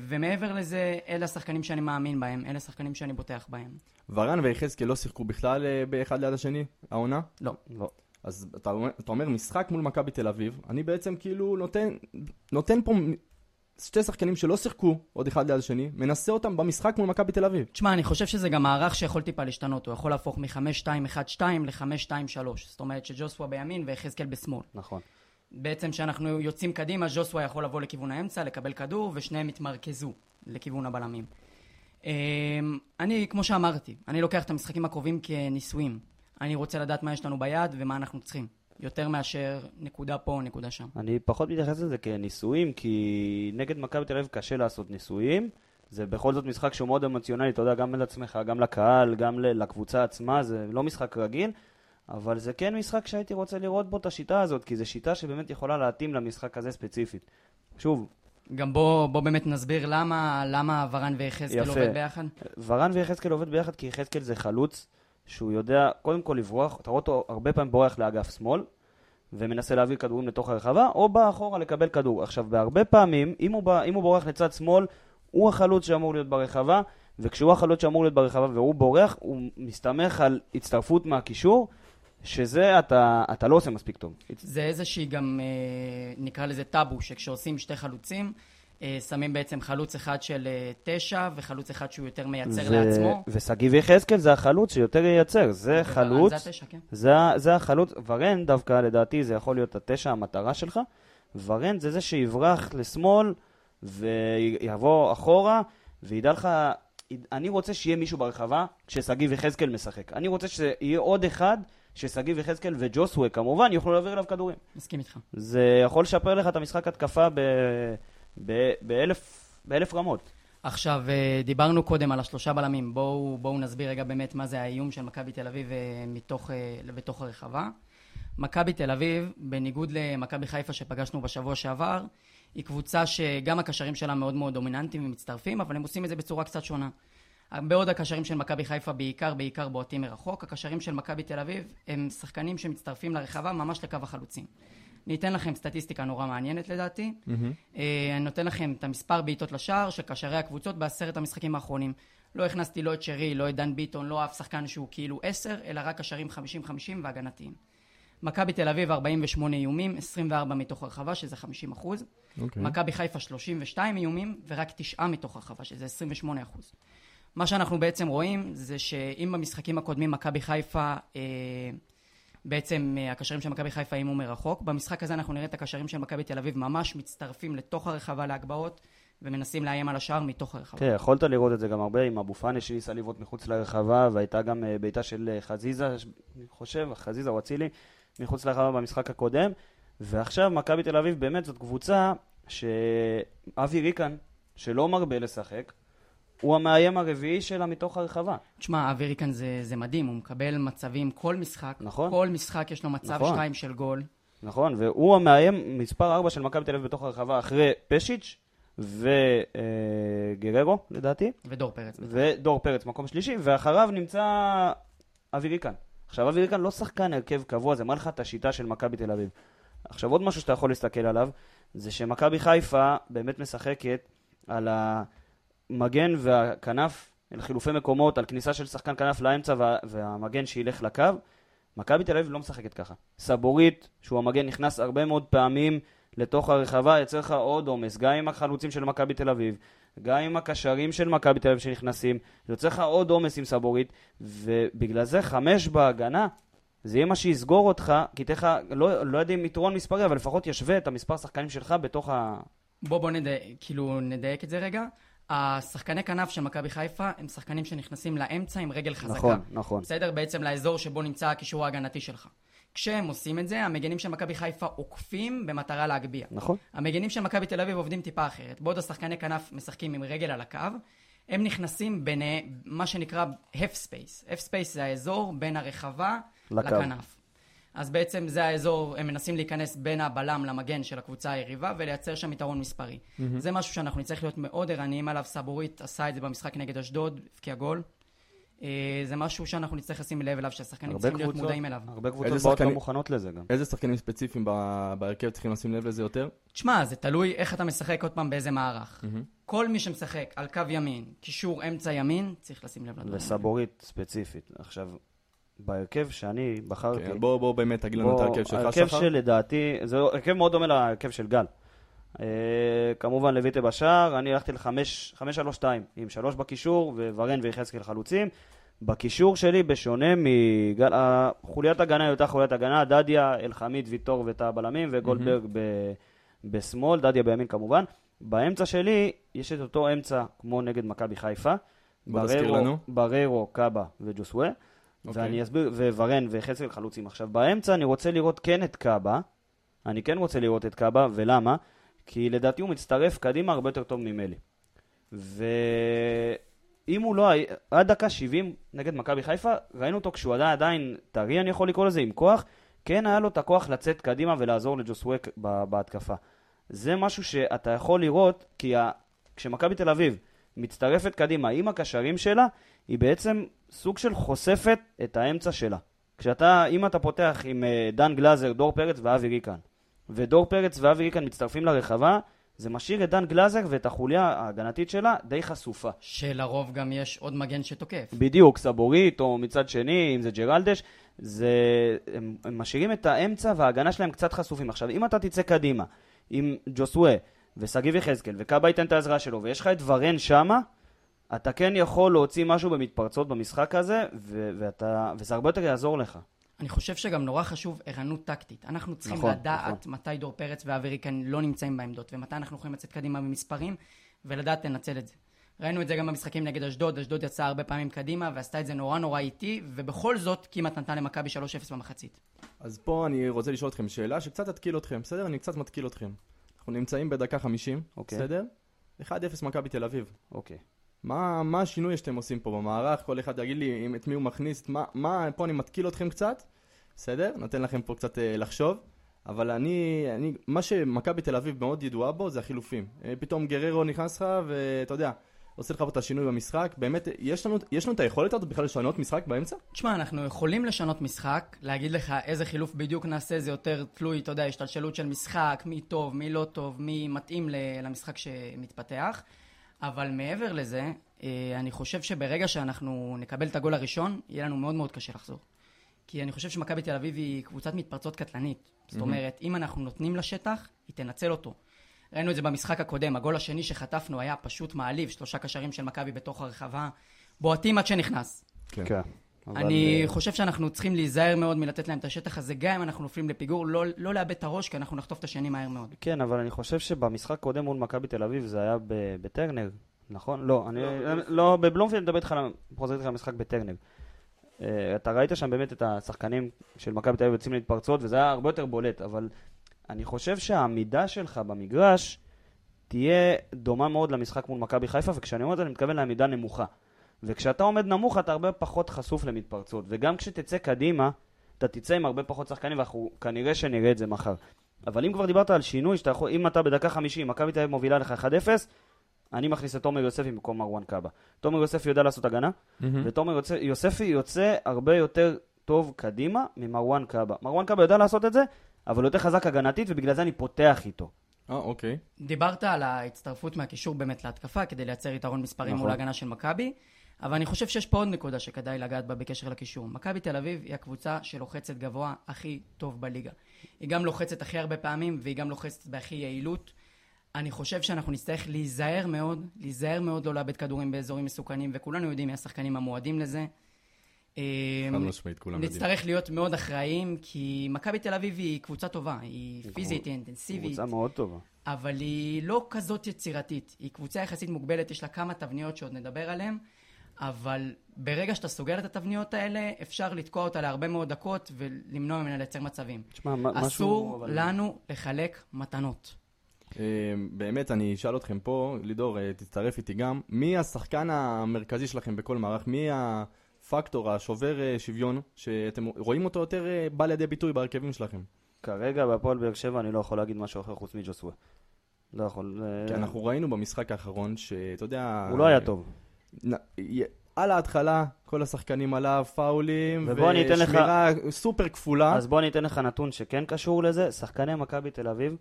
ומעבר לזה, אלה השחקנים שאני מאמין בהם, אלה השחקנים שאני בוטח בהם. ורן ויחזקאל לא שיחקו בכלל אה, באחד ליד השני, העונה? לא. לא. אז אתה אומר, אתה אומר משחק מול מכבי תל אביב, אני בעצם כאילו נותן, נותן פה שתי שחקנים שלא שיחקו עוד אחד ליד השני, מנסה אותם במשחק מול מכבי תל אביב. תשמע, אני חושב שזה גם מערך שיכול טיפה להשתנות, הוא יכול להפוך מ-5-2-1-2 ל-5-2-3. זאת אומרת שג'וסווה בימין ויחזקאל בשמאל. נכון. בעצם כשאנחנו יוצאים קדימה, ז'וסווה יכול לבוא לכיוון האמצע, לקבל כדור, ושניהם יתמרכזו לכיוון הבלמים. אמ, אני, כמו שאמרתי, אני לוקח את המשחקים הקרובים כניסויים. אני רוצה לדעת מה יש לנו ביד ומה אנחנו צריכים. יותר מאשר נקודה פה או נקודה שם. אני פחות מתייחס לזה כניסויים, כי נגד מכבי תל אביב קשה לעשות ניסויים. זה בכל זאת משחק שהוא מאוד אמוציונלי, אתה יודע, גם לעצמך, גם לקהל, גם לקבוצה עצמה, זה לא משחק רגיל, אבל זה כן משחק שהייתי רוצה לראות בו את השיטה הזאת, כי זו שיטה שבאמת יכולה להתאים למשחק הזה ספציפית. שוב, גם בוא, בוא באמת נסביר למה, למה ורן ויחזקאל. עובד ביחד. ורן ויחזקאל עובד ביחד כי יחזקאל זה חלוץ שהוא יודע קודם כל לברוח, אתה רואה אותו הרבה פעמים בורח לאגף שמאל ומנסה להעביר כדורים לתוך הרחבה, או בא אחורה לקבל כדור. עכשיו, בהרבה פעמים, אם הוא, בא, אם הוא בורח לצד שמאל, הוא החלוץ שאמור להיות ברחבה, וכשהוא החלוץ שאמור להיות ברחבה והוא בורח, הוא מסתמך על הצטרפות מהקישור, שזה אתה, אתה לא עושה מספיק טוב. זה איזושהי גם, אה, נקרא לזה טאבו, שכשעושים שתי חלוצים, שמים בעצם חלוץ אחד של אה, תשע וחלוץ אחד שהוא יותר מייצר ו- לעצמו. ושגיב יחזקאל זה החלוץ שיותר ייצר, זה ורן חלוץ. זה התשע, כן. זה, זה החלוץ, ורן דווקא לדעתי זה יכול להיות התשע המטרה שלך. ורן זה זה שיברח לשמאל ויבוא אחורה וידע לך, אני רוצה שיהיה מישהו ברחבה כששגיב יחזקאל משחק. אני רוצה שיהיה עוד אחד ששגיב יחזקאל וג'וסווה כמובן יוכלו להעביר אליו כדורים. מסכים איתך. זה יכול לשפר לך את המשחק התקפה ב... באלף, באלף רמות. עכשיו, אה, דיברנו קודם על השלושה בלמים. בואו, בואו נסביר רגע באמת מה זה האיום של מכבי תל אביב אה, מתוך, אה, בתוך הרחבה. מכבי תל אביב, בניגוד למכבי חיפה שפגשנו בשבוע שעבר, היא קבוצה שגם הקשרים שלה מאוד מאוד דומיננטיים ומצטרפים, אבל הם עושים את זה בצורה קצת שונה. בעוד הקשרים של מכבי חיפה בעיקר, בעיקר בועטים מרחוק, הקשרים של מכבי תל אביב הם שחקנים שמצטרפים לרחבה ממש לקו החלוצים. אני אתן לכם סטטיסטיקה נורא מעניינת לדעתי. אה, אני נותן לכם את המספר בעיטות לשער של קשרי הקבוצות בעשרת המשחקים האחרונים. לא הכנסתי לא את שרי, לא את דן ביטון, לא אף שחקן שהוא כאילו 10, אלא רק קשרים 50-50 והגנתיים. מכבי תל אביב 48 איומים, 24 מתוך הרחבה, שזה 50 אחוז. אוקיי. מכבי חיפה 32 איומים, ורק 9 מתוך הרחבה, שזה 28 אחוז. מה שאנחנו בעצם רואים, זה שאם במשחקים הקודמים מכבי חיפה, אה, בעצם אה, הקשרים של מכבי חיפה אימו מרחוק, במשחק הזה אנחנו נראה את הקשרים של מכבי תל אביב ממש מצטרפים לתוך הרחבה להגבהות, ומנסים לאיים על השער מתוך הרחבה. כן, יכולת לראות את זה גם הרבה עם אבו פאני שניסה לבעוט מחוץ לרחבה, והייתה גם אה, בעיטה של אה, חזיזה, אני חושב, חזיזה או אצילי, מחוץ לרחבה במשחק הקודם. ועכשיו מכבי תל אביב באמת זאת קבוצה שאבי ריקן, שלא מרבה לשחק, הוא המאיים הרביעי שלה מתוך הרחבה. תשמע, אבירי כאן זה, זה מדהים, הוא מקבל מצבים כל משחק. נכון. כל משחק יש לו מצב נכון. שתיים של גול. נכון, והוא המאיים מספר 4 של מכבי תל אביב בתוך הרחבה אחרי פשיץ' וגררו, לדעתי. ודור פרץ. ודור פרץ מקום שלישי, ואחריו נמצא אבי ריקן. עכשיו, אבי ריקן לא שחקן הרכב קבוע, זה מראה לך את השיטה של מכבי תל אביב. עכשיו, עוד משהו שאתה יכול להסתכל עליו, זה שמכבי חיפה באמת משחקת על המגן והכנף, אל חילופי מקומות, על כניסה של שחקן כנף לאמצע וה, והמגן שילך לקו. מכבי תל אביב לא משחקת ככה. סבורית, שהוא המגן, נכנס הרבה מאוד פעמים לתוך הרחבה, יוצר לך עוד עומס, גם עם החלוצים של מכבי תל אביב, גם עם הקשרים של מכבי תל אביב שנכנסים, יוצר לך עוד עומס עם סבורית, ובגלל זה חמש בהגנה, זה יהיה מה שיסגור אותך, כי לך, לא, לא יודע אם יתרון מספרי, אבל לפחות ישווה את המספר שחקנים שלך בתוך ה... בוא בוא נדייק, כאילו נדייק את זה רגע. השחקני כנף של מכבי חיפה הם שחקנים שנכנסים לאמצע עם רגל חזקה. נכון, נכון. בסדר? בעצם לאזור שבו נמצא הקישור ההגנתי שלך. כשהם עושים את זה, המגנים של מכבי חיפה עוקפים במטרה להגביה. נכון. המגנים של מכבי תל אביב עובדים טיפה אחרת. בעוד השחקני כנף משחקים עם רגל על הקו, הם נכנסים בין מה שנקרא space. F space זה האזור בין הרחבה לקו. לכנף. אז בעצם זה האזור, הם מנסים להיכנס בין הבלם למגן של הקבוצה היריבה ולייצר שם יתרון מספרי. Mm-hmm. זה משהו שאנחנו נצטרך להיות מאוד ערניים עליו. סבורית עשה את זה במשחק נגד אשדוד, הבקיע גול. אה, זה משהו שאנחנו נצטרך לשים לב אליו, שהשחקנים צריכים להיות קבוצות, מודעים אליו. הרבה קבוצות באות לא שחקנים- מוכנות לזה גם. איזה שחקנים ספציפיים בהרכב צריכים לשים לב לזה יותר? תשמע, זה תלוי איך אתה משחק עוד פעם באיזה מערך. כל מי שמשחק על קו ימין, קישור אמצע ימין, צריך לשים לב לדברים. וסבורית ספציפית. עכשיו, בהרכב שאני בחרתי... כן, בוא בוא באמת תגיד לנו את ההרכב שלך, ההרכב שחר. שלדעתי, זה הרכב מאוד דומה להרכב של גל. אה, כמובן לויטה בשער, אני הלכתי ל-5-3-2 עם שלוש בקישור וורן ויחזקאל חלוצים. בקישור שלי, בשונה מגל... חוליית הגנה היא אותה חוליית הגנה, דדיה, אלחמיד, ויטור וטאה בלמים, וגולדברג ב... בשמאל, דדיה בימין כמובן. באמצע שלי יש את אותו אמצע כמו נגד מכבי חיפה. בוא תזכיר בררו- לנו. בררו, קאבה וג'וסווה. אוקיי. ואני אסביר, וורן וחזקאל חלוצים. עכשיו, באמצע אני רוצה לראות כן את קאבה, אני כן רוצה לראות את קאבה, ולמה? כי לדעתי הוא מצטרף קדימה הרבה יותר טוב ממלי. ואם הוא לא עד דקה 70 נגד מכבי חיפה, ראינו אותו כשהוא עדיין, עדיין טרי, אני יכול לקרוא לזה, עם כוח, כן היה לו את הכוח לצאת קדימה ולעזור לג'וסווק בהתקפה. זה משהו שאתה יכול לראות, כי ה... כשמכבי תל אביב מצטרפת קדימה עם הקשרים שלה, היא בעצם סוג של חושפת את האמצע שלה. כשאתה, אם אתה פותח עם אה, דן גלאזר, דור פרץ ואבי ריקן, ודור פרץ ואבי ריקן מצטרפים לרחבה, זה משאיר את דן גלאזר ואת החוליה ההגנתית שלה די חשופה. שלרוב גם יש עוד מגן שתוקף. בדיוק, סבורית, או מצד שני, אם זה ג'רלדש, זה... הם, הם משאירים את האמצע וההגנה שלהם קצת חשופים. עכשיו, אם אתה תצא קדימה עם ג'וסווה ושגיב יחזקאל, וקאבה ייתן את העזרה שלו, ויש לך את ורן שמה, אתה כן יכול להוציא משהו במתפרצות במשחק הזה, ו- ואתה, וזה הרבה יותר יעזור לך. אני חושב שגם נורא חשוב ערנות טקטית. אנחנו צריכים נכון, לדעת מתי דור פרץ ואבי ריקן לא נמצאים בעמדות, ומתי אנחנו יכולים לצאת קדימה במספרים, ולדעת לנצל את זה. ראינו את זה גם במשחקים נגד אשדוד, אשדוד יצאה הרבה פעמים קדימה, ועשתה את זה נורא נורא איטי, ובכל זאת כמעט נתנה למכבי 3-0 במחצית. אז פה אני רוצה לשאול אתכם שאלה שקצת תתקיל אתכם, בסדר? אני קצת מתקיל אתכם. אנחנו נמצאים בדקה 50, אוקיי. בסדר? 1-0 מכבי תל אביב. אוקיי. מה, מה השינוי שאתם עושים פה במערך? כל אחד יגיד לי אם, את מי הוא מכניס, מה, מה, פה אני מתקיל אתכם קצת, בסדר? נותן לכם פה קצת אה, לחשוב. אבל אני, אני, מה שמכבי תל אביב מאוד ידועה בו זה החילופים. אה, פתאום גררו נכנס לך ואתה יודע, עושה לך פה את השינוי במשחק. באמת, יש לנו, יש לנו את היכולת הזאת בכלל לשנות משחק באמצע? תשמע, אנחנו יכולים לשנות משחק, להגיד לך איזה חילוף בדיוק נעשה, זה יותר תלוי, אתה יודע, השתלשלות של משחק, מי טוב, מי לא טוב, מי מתאים למשחק שמתפתח. אבל מעבר לזה, אה, אני חושב שברגע שאנחנו נקבל את הגול הראשון, יהיה לנו מאוד מאוד קשה לחזור. כי אני חושב שמכבי תל אביב היא קבוצת מתפרצות קטלנית. זאת אומרת, אם אנחנו נותנים לה שטח, היא תנצל אותו. ראינו את זה במשחק הקודם, הגול השני שחטפנו היה פשוט מעליב, שלושה קשרים של מכבי בתוך הרחבה, בועטים עד שנכנס. כן. כן. אבל, אני אה, חושב שאנחנו צריכים להיזהר מאוד מלתת להם את השטח הזה, גם אם אנחנו נופלים לפיגור, לא, לא לאבד את הראש, כי אנחנו נחטוף את השני מהר מאוד. כן, אבל אני חושב שבמשחק קודם מול מכבי תל אביב זה היה ב- בטרנר, נכון? לא, אני... לא, בבלומפילד אני מדבר איתך, על- חוזר איתך למשחק בטרנר. אה, אתה ראית שם באמת את השחקנים של מכבי תל אביב יוצאים להתפרצות, וזה היה הרבה יותר בולט, אבל אני חושב שהעמידה שלך במגרש תהיה דומה מאוד למשחק מול מכבי חיפה, וכשאני אומר את זה אני מתכוון לעמידה נמוכה. וכשאתה עומד נמוך אתה הרבה פחות חשוף למתפרצות, וגם כשתצא קדימה, אתה תצא עם הרבה פחות שחקנים, ואנחנו כנראה שנראה את זה מחר. אבל אם כבר דיברת על שינוי, שאתה יכול, אם אתה בדקה 50, מכבי תל אביב מובילה לך 1-0, אני מכניס את תומר יוספי במקום מרואן קאבה. תומר יוספי יודע לעשות הגנה, ותומר יוצא, יוספי יוצא הרבה יותר טוב קדימה ממרואן קאבה. מרואן קאבה יודע לעשות את זה, אבל יותר חזק הגנתית, ובגלל זה אני פותח איתו. אה, אוקיי. דיברת על ההצטרפות מהקישור באמת להתקפה, כדי לייצר יתרון מספרים נכון. מול ההגנה של מכבי, אבל אני חושב שיש פה עוד נקודה שכדאי לגעת בה בקשר לקישור. מכבי תל אביב היא הקבוצה שלוחצת גבוה הכי טוב בליגה. היא גם לוחצת הכי הרבה פעמים, והיא גם לוחצת בהכי יעילות. אני חושב שאנחנו נצטרך להיזהר מאוד, להיזהר מאוד לא לאבד כדורים באזורים מסוכנים, וכולנו יודעים מי השחקנים המועדים לזה. חד אמ, משמעית, כולם יודעים. נצטרך להיות מאוד אחראיים, כי מכבי תל אביב היא קבוצה טובה, היא פיזית, היא אינטנסיבית, קבוצה מאוד טובה. אבל היא לא כזאת יצירתית. היא קבוצה יחסית מוגבלת, יש לה כמה תבניות שעוד נדבר עליהן, אבל ברגע שאתה סוגר את התבניות האלה, אפשר לתקוע אותה להרבה מאוד דקות ולמנוע ממנה לייצר מצבים. תשמע, משהו... אסור לנו לחלק מתנות. אה, באמת, אני אשאל אתכם פה, לידור, אה, תצטרף איתי גם, מי השחקן המרכזי שלכם בכל מערך? מי הפקטור, השובר אה, שוויון, שאתם רואים אותו יותר אה, בא לידי ביטוי בהרכבים שלכם? כרגע בהפועל באר שבע אני לא יכול להגיד משהו אחר חוץ מג'וסווה. לא יכול. אה, כי אנחנו ראינו במשחק האחרון, שאתה יודע... הוא לא היה טוב. על ההתחלה, כל השחקנים עליו, פאולים, אתן לך- ושמירה סופר כפולה. אז בוא אני אתן לך נתון שכן קשור לזה. שחקני מכבי תל אביב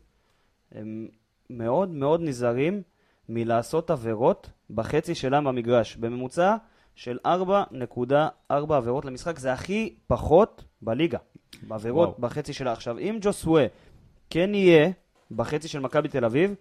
הם מאוד מאוד נזהרים מלעשות עבירות בחצי שלהם במגרש. בממוצע של 4.4 עבירות למשחק, זה הכי פחות בליגה. בעבירות וואו. בחצי שלה. עכשיו, אם ג'וסווה כן יהיה בחצי של מכבי תל אביב,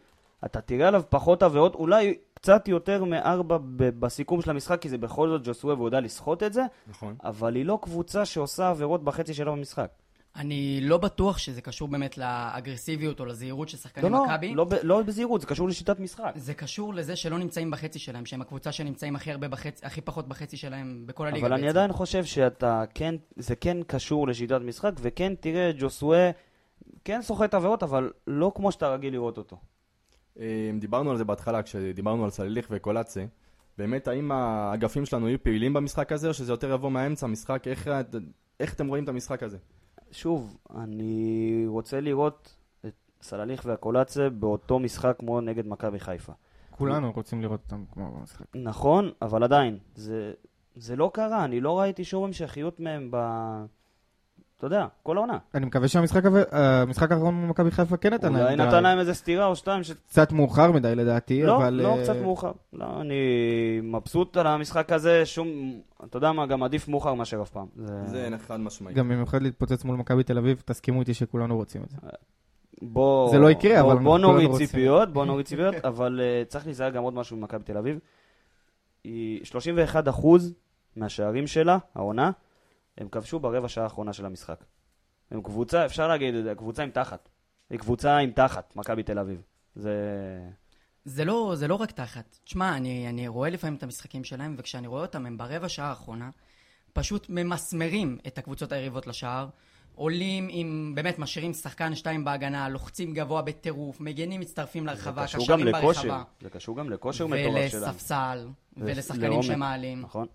אתה תראה עליו פחות עבירות, אולי קצת יותר מארבע ב- בסיכום של המשחק, כי זה בכל זאת ג'וסווה והוא יודע לסחוט את זה, נכון. אבל היא לא קבוצה שעושה עבירות בחצי שלה במשחק. אני לא בטוח שזה קשור באמת לאגרסיביות או לזהירות של לא, שחקנים לא, מכבי. לא, ב- לא בזהירות, זה קשור לשיטת משחק. זה קשור לזה שלא נמצאים בחצי שלהם, שהם הקבוצה שנמצאים הכי הרבה בחצי, הכי פחות בחצי שלהם בכל הליגה אבל אני. עדיין חושב שאתה כן, זה כן קשור לשיטת משחק, וכן תראה ג'וסווה כן סוחט עבירות, אבל לא כמו שאתה רגיל לראות אותו. אה, דיברנו על זה בהתחלה, כשדיברנו על סליליך וקולאצה. באמת, האם האגפים שלנו יהיו פעילים במשחק הזה, או שזה יותר יבוא מהאמצע המשחק? איך, איך אתם רואים את המשחק הזה? שוב, אני רוצה לראות את סלליך והקולאצה באותו משחק כמו נגד מכבי חיפה. כולנו רוצים לראות אותם כמו במשחק. נכון, אבל עדיין, זה, זה לא קרה, אני לא ראיתי שום המשכיות מהם ב... אתה יודע, כל העונה. אני מקווה שהמשחק המשחק האחרון מול מכבי חיפה כן נתן להם אולי נתן להם איזה סטירה או שתיים ש... קצת מאוחר מדי לדעתי, לא, אבל... לא, אה, קצת מאוחר. לא, אני מבסוט על המשחק הזה, שום... אתה יודע מה, גם עדיף מאוחר מאשר אף פעם. זה... זה חד משמעי. גם במיוחד להתפוצץ מול מכבי תל אביב, תסכימו איתי שכולנו רוצים את זה. בוא... זה לא יקרה, בוא, אבל בוא נוריד. ציפיות, בוא נוריד ציפיות, אבל uh, צריך להיזהר גם עוד משהו ממכבי תל אביב. היא 31% מהשערים שלה, העונה, הם כבשו ברבע שעה האחרונה של המשחק. הם קבוצה, אפשר להגיד קבוצה עם תחת. היא קבוצה עם תחת, מכבי תל אביב. זה... זה לא, זה לא רק תחת. תשמע, אני, אני רואה לפעמים את המשחקים שלהם, וכשאני רואה אותם, הם ברבע שעה האחרונה, פשוט ממסמרים את הקבוצות היריבות לשער, עולים עם, באמת, משאירים שחקן שתיים בהגנה, לוחצים גבוה בטירוף, מגנים מצטרפים לרחבה, קשרים. ברחבה, זה קשור גם לכושר מטורף שלהם. ולספסל, ולשחקנים. שמעלים. נכון.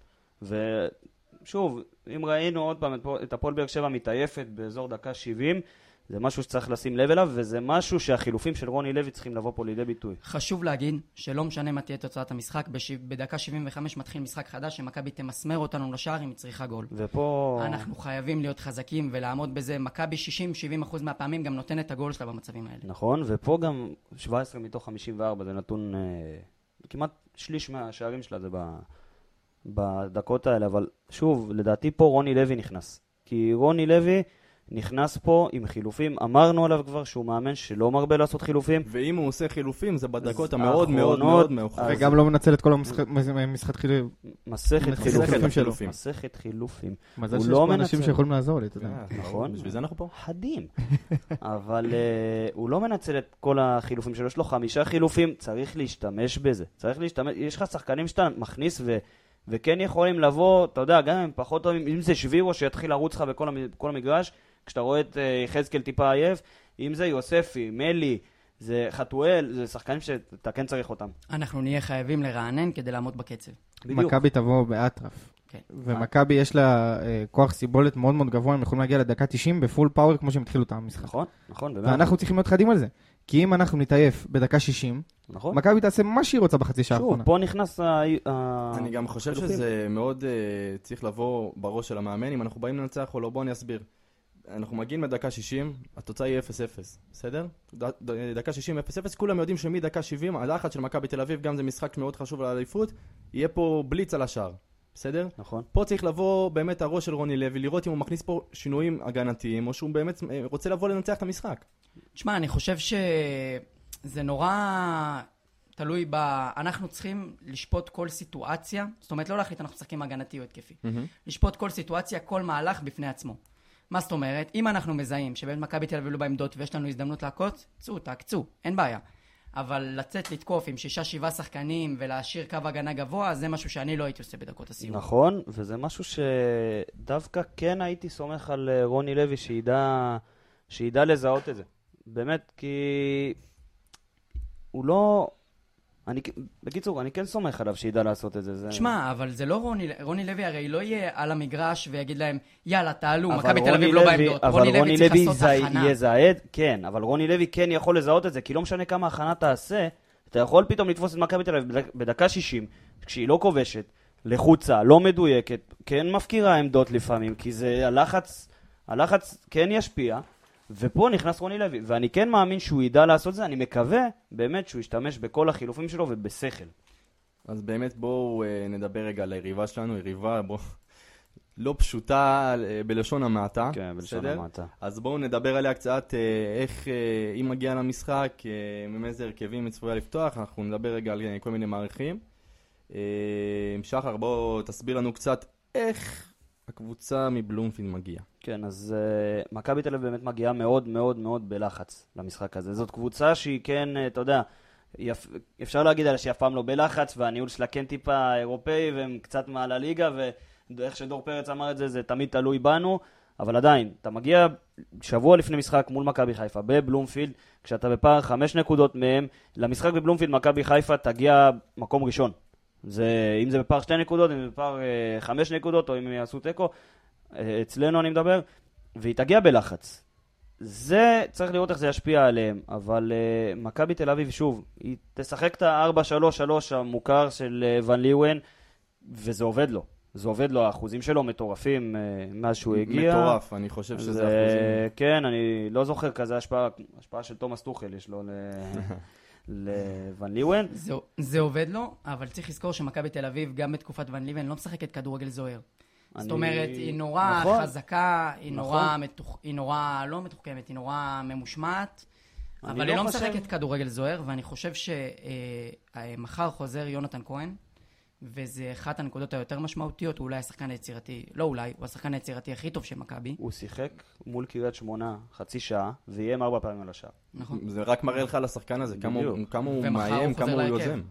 ושוב, אם ראינו עוד פעם את פו- את הפועל באר שבע מתעייפת באזור דקה 70, זה משהו שצריך לשים לב אליו, וזה משהו שהחילופים של רוני לוי צריכים לבוא פה לידי ביטוי. חשוב להגיד שלא משנה מה תהיה תוצאת המשחק, בש... בדקה 75 מתחיל משחק חדש, שמכבי תמסמר אותנו לשער אם היא צריכה גול. ופה... אנחנו חייבים להיות חזקים ולעמוד בזה. מכבי 60-70% מהפעמים גם נותנת את הגול שלה במצבים האלה. נכון, ופה גם 17 מתוך 54, זה נתון... אה, כמעט שליש מהשערים שלה זה ב, בדקות האלה, אבל שוב, לדעתי פה רוני לוי נכנס. כי רוני לוי נכנס פה עם חילופים, אמרנו עליו כבר שהוא מאמן שלא מרבה לעשות חילופים. ואם הוא עושה חילופים, זה בדקות המאוד מאוד מאוד מאוחרות. אז- וגם לא מנצל את כל המשחק- משחק חילופים. מסכת חילופים. חילופים. מסכת חילופים. מזל שיש לא פה. אנשים שיכולים לעזור לי, אתה יודע. אה, נכון. בשביל זה אנחנו פה. חדים. אבל uh, הוא לא מנצל את כל החילופים שלו, יש לו חמישה חילופים, צריך להשתמש בזה. צריך להשתמש, יש לך שחקנים שאתה מכניס ו, וכן יכולים לבוא, אתה יודע, גם אם הם פחות טובים, אם זה שבירו שיתחיל לרוץ לך בכל המ- בכל המגרש, כשאתה רואה את אה, יחזקאל טיפה עייף, אם זה יוספי, מלי, זה חתואל, זה שחקנים שאתה כן צריך אותם. אנחנו נהיה חייבים לרענן כדי לעמוד בקצב. בדיוק. מכבי תבוא באטרף. כן. ומכבי יש לה אה, כוח סיבולת מאוד מאוד גבוה, הם יכולים להגיע לדקה 90 בפול פאוור כמו שהם התחילו את המשחק. נכון, נכון, באמת. ואנחנו צריכים להיות חדים על זה. כי אם אנחנו נתעייף בדקה 60, נכון. מכבי תעשה מה שהיא רוצה בחצי שעה שוב, האחרונה. פה נכנס ה... אני גם חושב. שזה מאוד אה, צריך לבוא בראש של המאמן, אם אנחנו באים לנצח או לא, בואו אני אסביר. אנחנו מגיעים לדקה 60, התוצאה היא 0-0, בסדר? ד- ד- דקה 60, 0-0, כולם יודעים שמדקה 70, הלחץ של מכבי תל אביב, גם זה משחק מאוד חשוב לאליפות, יהיה פה בליץ על השער, בסדר? נכון. פה צריך לבוא באמת הראש של רוני לוי, לראות אם הוא מכניס פה שינויים הגנתיים, או שהוא באמת אה, רוצה לבוא לנצח את המשחק. תשמע, אני חושב שזה נורא תלוי ב... אנחנו צריכים לשפוט כל סיטואציה, זאת אומרת, לא להחליט אנחנו משחקים הגנתי או התקפי. לשפוט כל סיטואציה, כל מהלך בפני עצמו. מה זאת אומרת? אם אנחנו מזהים שבאמת מכבי תל אביב לא בעמדות ויש לנו הזדמנות לעקוץ, צאו, תעקצו, אין בעיה. אבל לצאת לתקוף עם שישה שבעה שחקנים ולהשאיר קו הגנה גבוה, זה משהו שאני לא הייתי עושה בדקות הסיום. נכון, וזה משהו שדווקא כן הייתי סומך על אה, רוני לוי שידע, שידע לזהות את זה. באמת, כי הוא לא... אני, בקיצור, אני כן סומך עליו שידע לעשות את זה. זה... שמע, אבל זה לא רוני, רוני לוי הרי לא יהיה על המגרש ויגיד להם, יאללה, תעלו, מכבי תל רוני אביב לא בעמדות. אבל רוני לוי צריך לעשות הכנה. יזהה, כן, אבל רוני לוי כן יכול לזהות את זה, כי לא משנה כמה הכנה תעשה, אתה יכול פתאום לתפוס את מכבי תל אביב בדק- בדקה 60, כשהיא לא כובשת, לחוצה, לא מדויקת, כן מפקירה עמדות לפעמים, כי זה הלחץ, הלחץ כן ישפיע, ופה נכנס רוני לוי, ואני כן מאמין שהוא ידע לעשות את זה, אני מקווה באמת שהוא ישתמש בכל החילופים שלו ובשכל. אז באמת בואו אה, נדבר רגע על היריבה שלנו, יריבה, בואו... לא פשוטה אה, בלשון המעטה. כן, בלשון בסדר? המעטה. אז בואו נדבר עליה קצת, אה, איך היא מגיעה למשחק, עם איזה הרכבים היא צפויה לפתוח, אנחנו נדבר רגע על כל מיני מערכים. שחר, בוא תסביר לנו קצת איך הקבוצה מבלומפילד מגיעה. כן, אז uh, מכבי תל אביב באמת מגיעה מאוד מאוד מאוד בלחץ למשחק הזה. זאת קבוצה שהיא כן, uh, אתה יודע, יפ... אפשר להגיד עליה שהיא אף פעם לא בלחץ, והניהול שלה כן טיפה אירופאי, והם קצת מעל הליגה, ואיך שדור פרץ אמר את זה, זה תמיד תלוי בנו, אבל עדיין, אתה מגיע שבוע לפני משחק מול מכבי חיפה בבלומפילד, כשאתה בפער חמש נקודות מהם, למשחק בבלומפילד מכבי חיפה תגיע מקום ראשון. זה, אם זה בפער שתי נקודות, אם זה בפער אה, חמש נקודות, או אם הם יעשו תיקו, אה, אצלנו אני מדבר, והיא תגיע בלחץ. זה, צריך לראות איך זה ישפיע עליהם, אבל uh, מכבי תל אביב, שוב, היא תשחק את ה-4-3-3 המוכר של uh, ון ליוון, וזה עובד לו. זה עובד לו, האחוזים שלו מטורפים uh, מאז שהוא הגיע. מטורף, אני חושב שזה זה- אחוזים. כן, אני לא זוכר כזה השפעה, השפעה של תומאס טוחל יש לו ל- לוון ליוון. זה, זה עובד לו, אבל צריך לזכור שמכבי תל אביב, גם בתקופת ון ליבן, לא משחקת כדורגל זוהר. זאת אני- אומרת, היא נורא נכון. חזקה, היא נכון. נורא, מתוח, היא נורא לא מתוחכמת, היא נורא ממושמעת, אבל לא היא לא חושב- משחקת כדורגל זוהר, ואני חושב שמחר חוזר יונתן כהן, וזה אחת הנקודות היותר משמעותיות, הוא אולי השחקן היצירתי, לא אולי, הוא השחקן היצירתי הכי טוב של מכבי, הוא שיחק מול קריית שמונה חצי שעה, ואיים ארבע פעמים על השער. נכון? זה רק מראה לך על השחקן הזה, כמה הוא-. כמה הוא מאיים, כמה הוא. יוזם.